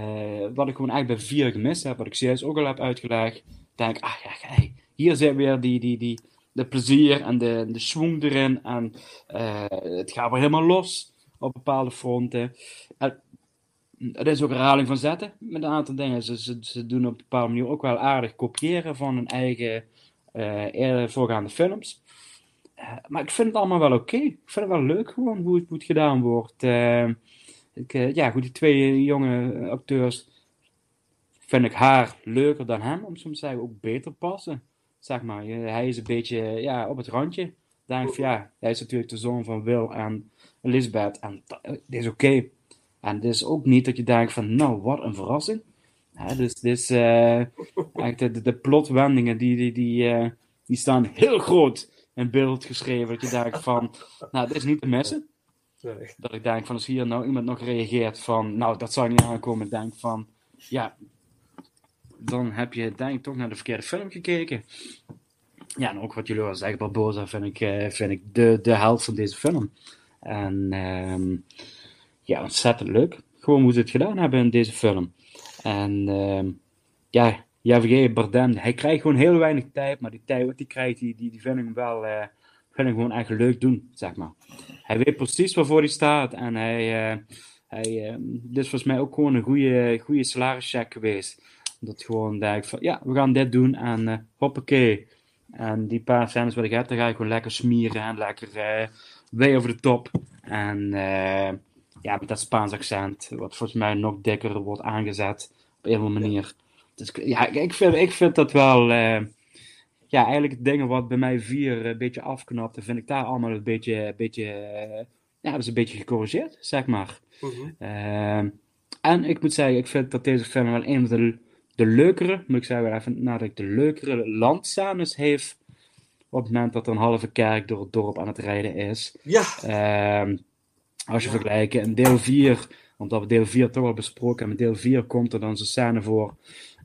wat ik gewoon eigenlijk bij vier gemist heb, wat ik zojuist ook al heb uitgelegd. Denk ah ja, hier zit weer die, die, die, de plezier en de, de schwung erin. En eh, het gaat weer helemaal los op bepaalde fronten. En Het is ook een herhaling van zetten met een aantal dingen. Ze, ze, ze doen op een bepaalde manier ook wel aardig kopiëren van hun eigen eh, eerder voorgaande films. Eh, maar ik vind het allemaal wel oké. Ik vind het wel leuk gewoon hoe het, hoe het gedaan wordt. Eh, ik, eh, ja, goed, die twee jonge acteurs vind ik haar leuker dan hem, om zo te zeggen, ook beter passen. Zeg maar, hij is een beetje ja, op het randje. Denk van ja, hij is natuurlijk de zoon van Will en Elizabeth en dat dit is oké. En het is ook niet dat je denkt van, nou, wat een verrassing. Dus dus echt de, de, plotwendingen die, die, die, die staan heel groot in beeld geschreven. Dat je denkt van, nou, dit is niet te missen.
Nee.
Dat ik denk van, als hier nou iemand nog reageert van, nou, dat zou niet aankomen. Ik denk van, ja, dan heb je denk ik toch naar de verkeerde film gekeken. Ja, en ook wat jullie al zeggen, Barbosa vind ik, eh, vind ik de, de held van deze film. En ehm, ja, ontzettend leuk. Gewoon hoe ze het gedaan hebben in deze film. En ehm, ja, Javier Bardem, hij krijgt gewoon heel weinig tijd, maar die tijd wat hij krijgt, die, die, die vind ik hem wel eh, vind ik gewoon echt leuk doen, zeg maar. Hij weet precies waarvoor hij staat en hij, eh, hij, dit is volgens mij ook gewoon een goede, goede salarischeck geweest. Dat gewoon denk van, ja, we gaan dit doen en eh hoppakee. En die paar scènes wat ik heb, dan ga ik gewoon lekker smieren en lekker eh way over de top. En eh, ja, met dat Spaans accent, wat volgens mij nog dikker wordt aangezet op een of andere manier. Dus ja, ik- vind, ik vind dat wel, eh, ja, eigenlijk dingen wat bij mij vier een beetje afknapte, vind ik daar allemaal een beetje, een beetje, eh, ja, dat is een beetje gecorrigeerd, zeg maar.
Mhm.
Ehm, en ik moet zeggen, ik vind dat deze film wel een van de, de leukere, moet ik zeggen, even nadat ik de leukere landscènes heeft. Op het moment dat er een halve kerk door het dorp aan het rijden is.
Ja.
Ehm, als je vergelijkt in deel 4, omdat we deel 4 toch al besproken hebben, in deel 4 komt er dan zo'n scène voor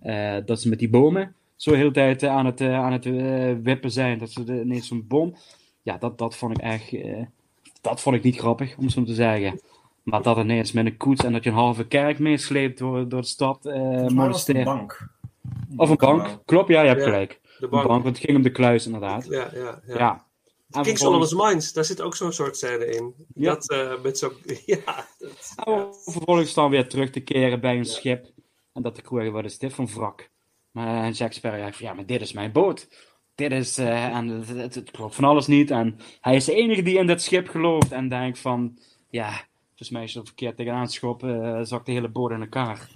eh, dat ze met die bomen zo de hele tijd eh, aan het, eh, aan het wippen zijn. Dat ze de, ineens zo'n boom. Ja, dat, dat vond ik echt. eh, dat vond ik niet grappig, om zo te zeggen. Maar dat ineens met een koets en dat je een halve kerk meesleept door, door de stad. eh
het een bank.
Of een bank. Klopt, ja, je hebt
Ja,
gelijk.
de
Een
bank.
bank, want het ging om de kluis, inderdaad.
Ja, ja, ja.
Ja. En
King's
vervolgens-
Solomons Mines, daar zit ook zo'n soort scène in.
Ja.
Dat eh, met zo'n... Ja, dat-
En om vervolgens dan weer terug te keren bij een schip. En dat de crew zegt, wat is dit voor een wrak? Maar en Jack Sparrow ja, maar dit is mijn boot. Dit is, eh, en het, het, het klopt van alles niet. En hij is de enige die in dat schip gelooft. En denkt van, ja, volgens mij is er verkeerd tegenaan schoppen, eh zakt de hele boot in elkaar.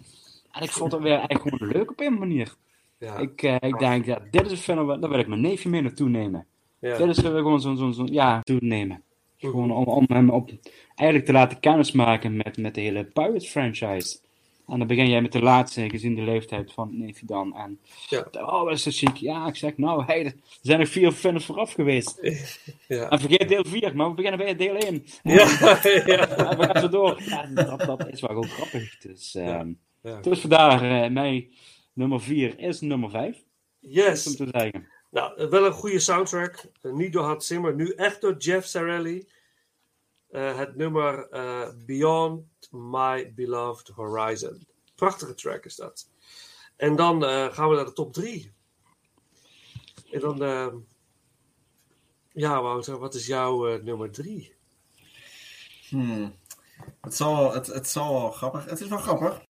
En ik vond het weer echt gewoon leuk op een manier.
ja.
Ik, eh, ik denk, ja, dit is een film, daar wil ik mijn neefje mee naartoe nemen.
ja.
Dit is eh, gewoon zo'n, zo'n, zo'n ja, toenemen. Gewoon om, om hem op, eigenlijk te laten kennismaken met, met de hele Pirates franchise. En dan begin jij met de laatste, gezien de leeftijd van het neefje dan. En,
Ja.
oh, wat is zo chic. Ja, ik zeg, nou, hey, er zijn nog vier films vooraf geweest.
Ja.
En vergeet deel 4, maar we beginnen bij deel 1.
Ja, ja.
En we gaan zo door. Ja, dat, dat is wel gewoon grappig. Dus,
Ja.
dus vandaar, eh mijn nummer 4 is nummer 5. Om
Yes.
te zeggen.
Nou, wel een goede soundtrack. Niet door Hans Zimmer, nu echt door Jeff Zarelli. Eh, het nummer eh, Beyond My Beloved Horizon. Prachtige track is dat. En dan eh, gaan we naar de top 3. En dan, ja, Wouter, wat is jouw nummer 3?
Hmm. Het, zal, het, het zal wel grappig. Het is wel grappig.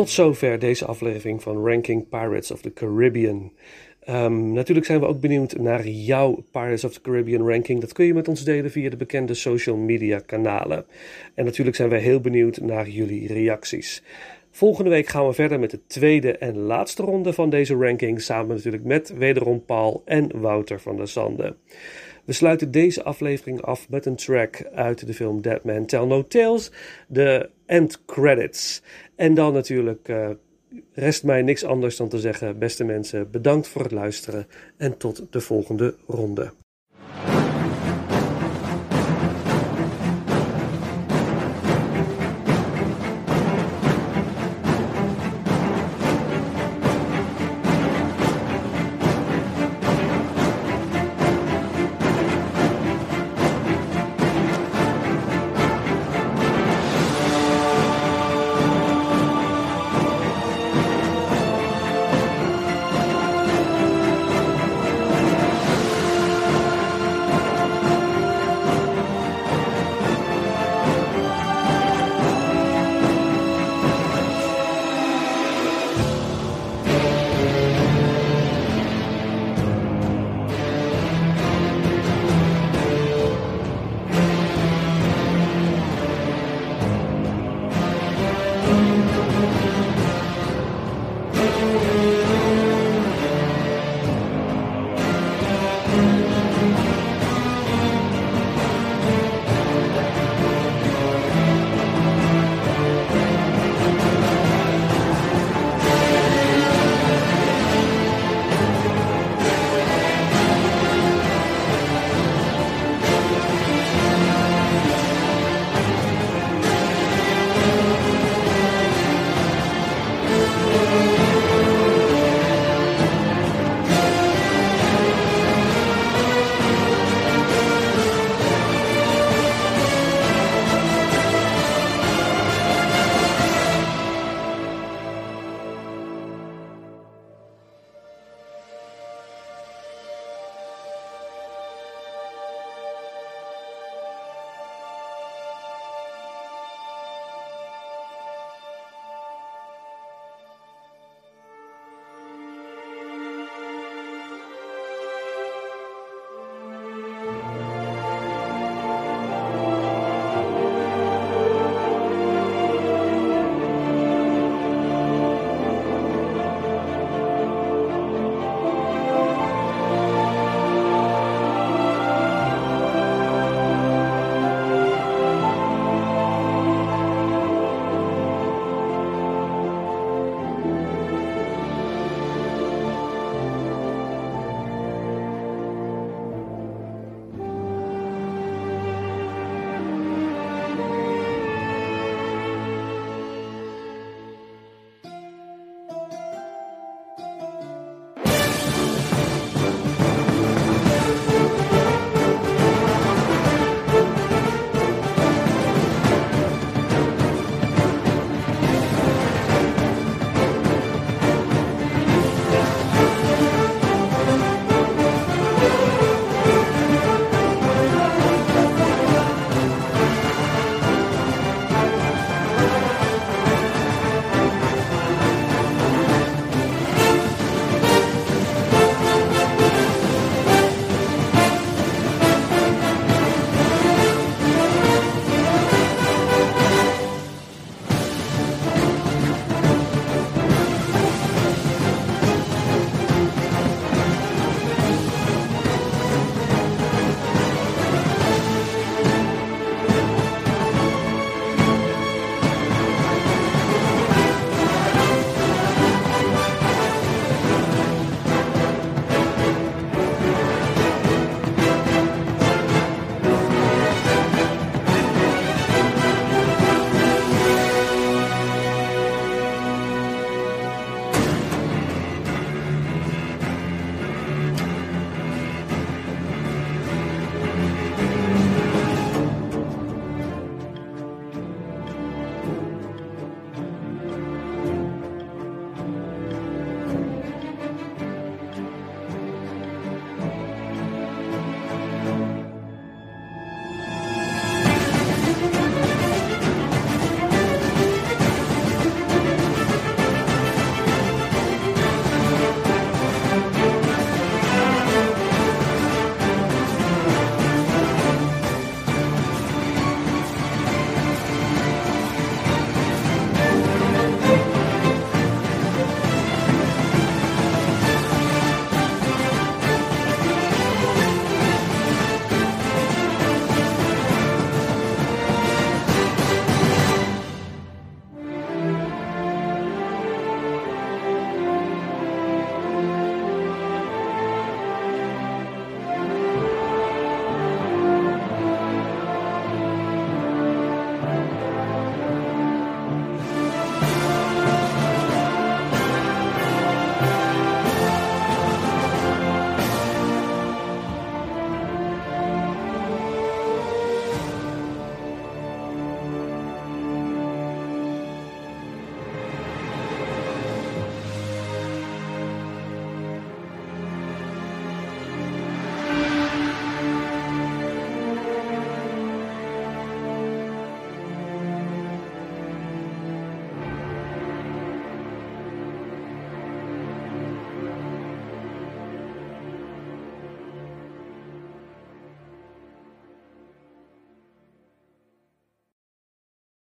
Tot zover deze aflevering van Ranking Pirates of the Caribbean. Um, natuurlijk zijn we ook benieuwd naar jouw Pirates of the Caribbean ranking. Dat kun je met ons delen via de bekende social media kanalen. En natuurlijk zijn wij heel benieuwd naar jullie reacties. Volgende week gaan we verder met de tweede en laatste ronde van deze ranking. Samen natuurlijk met wederom Paul en Wouter van der Zanden. We sluiten deze aflevering af met een track uit de film Dead Man Tell No Tales. De end credits. En dan natuurlijk uh, rest mij niks anders dan te zeggen, beste mensen, bedankt voor het luisteren en tot de volgende ronde.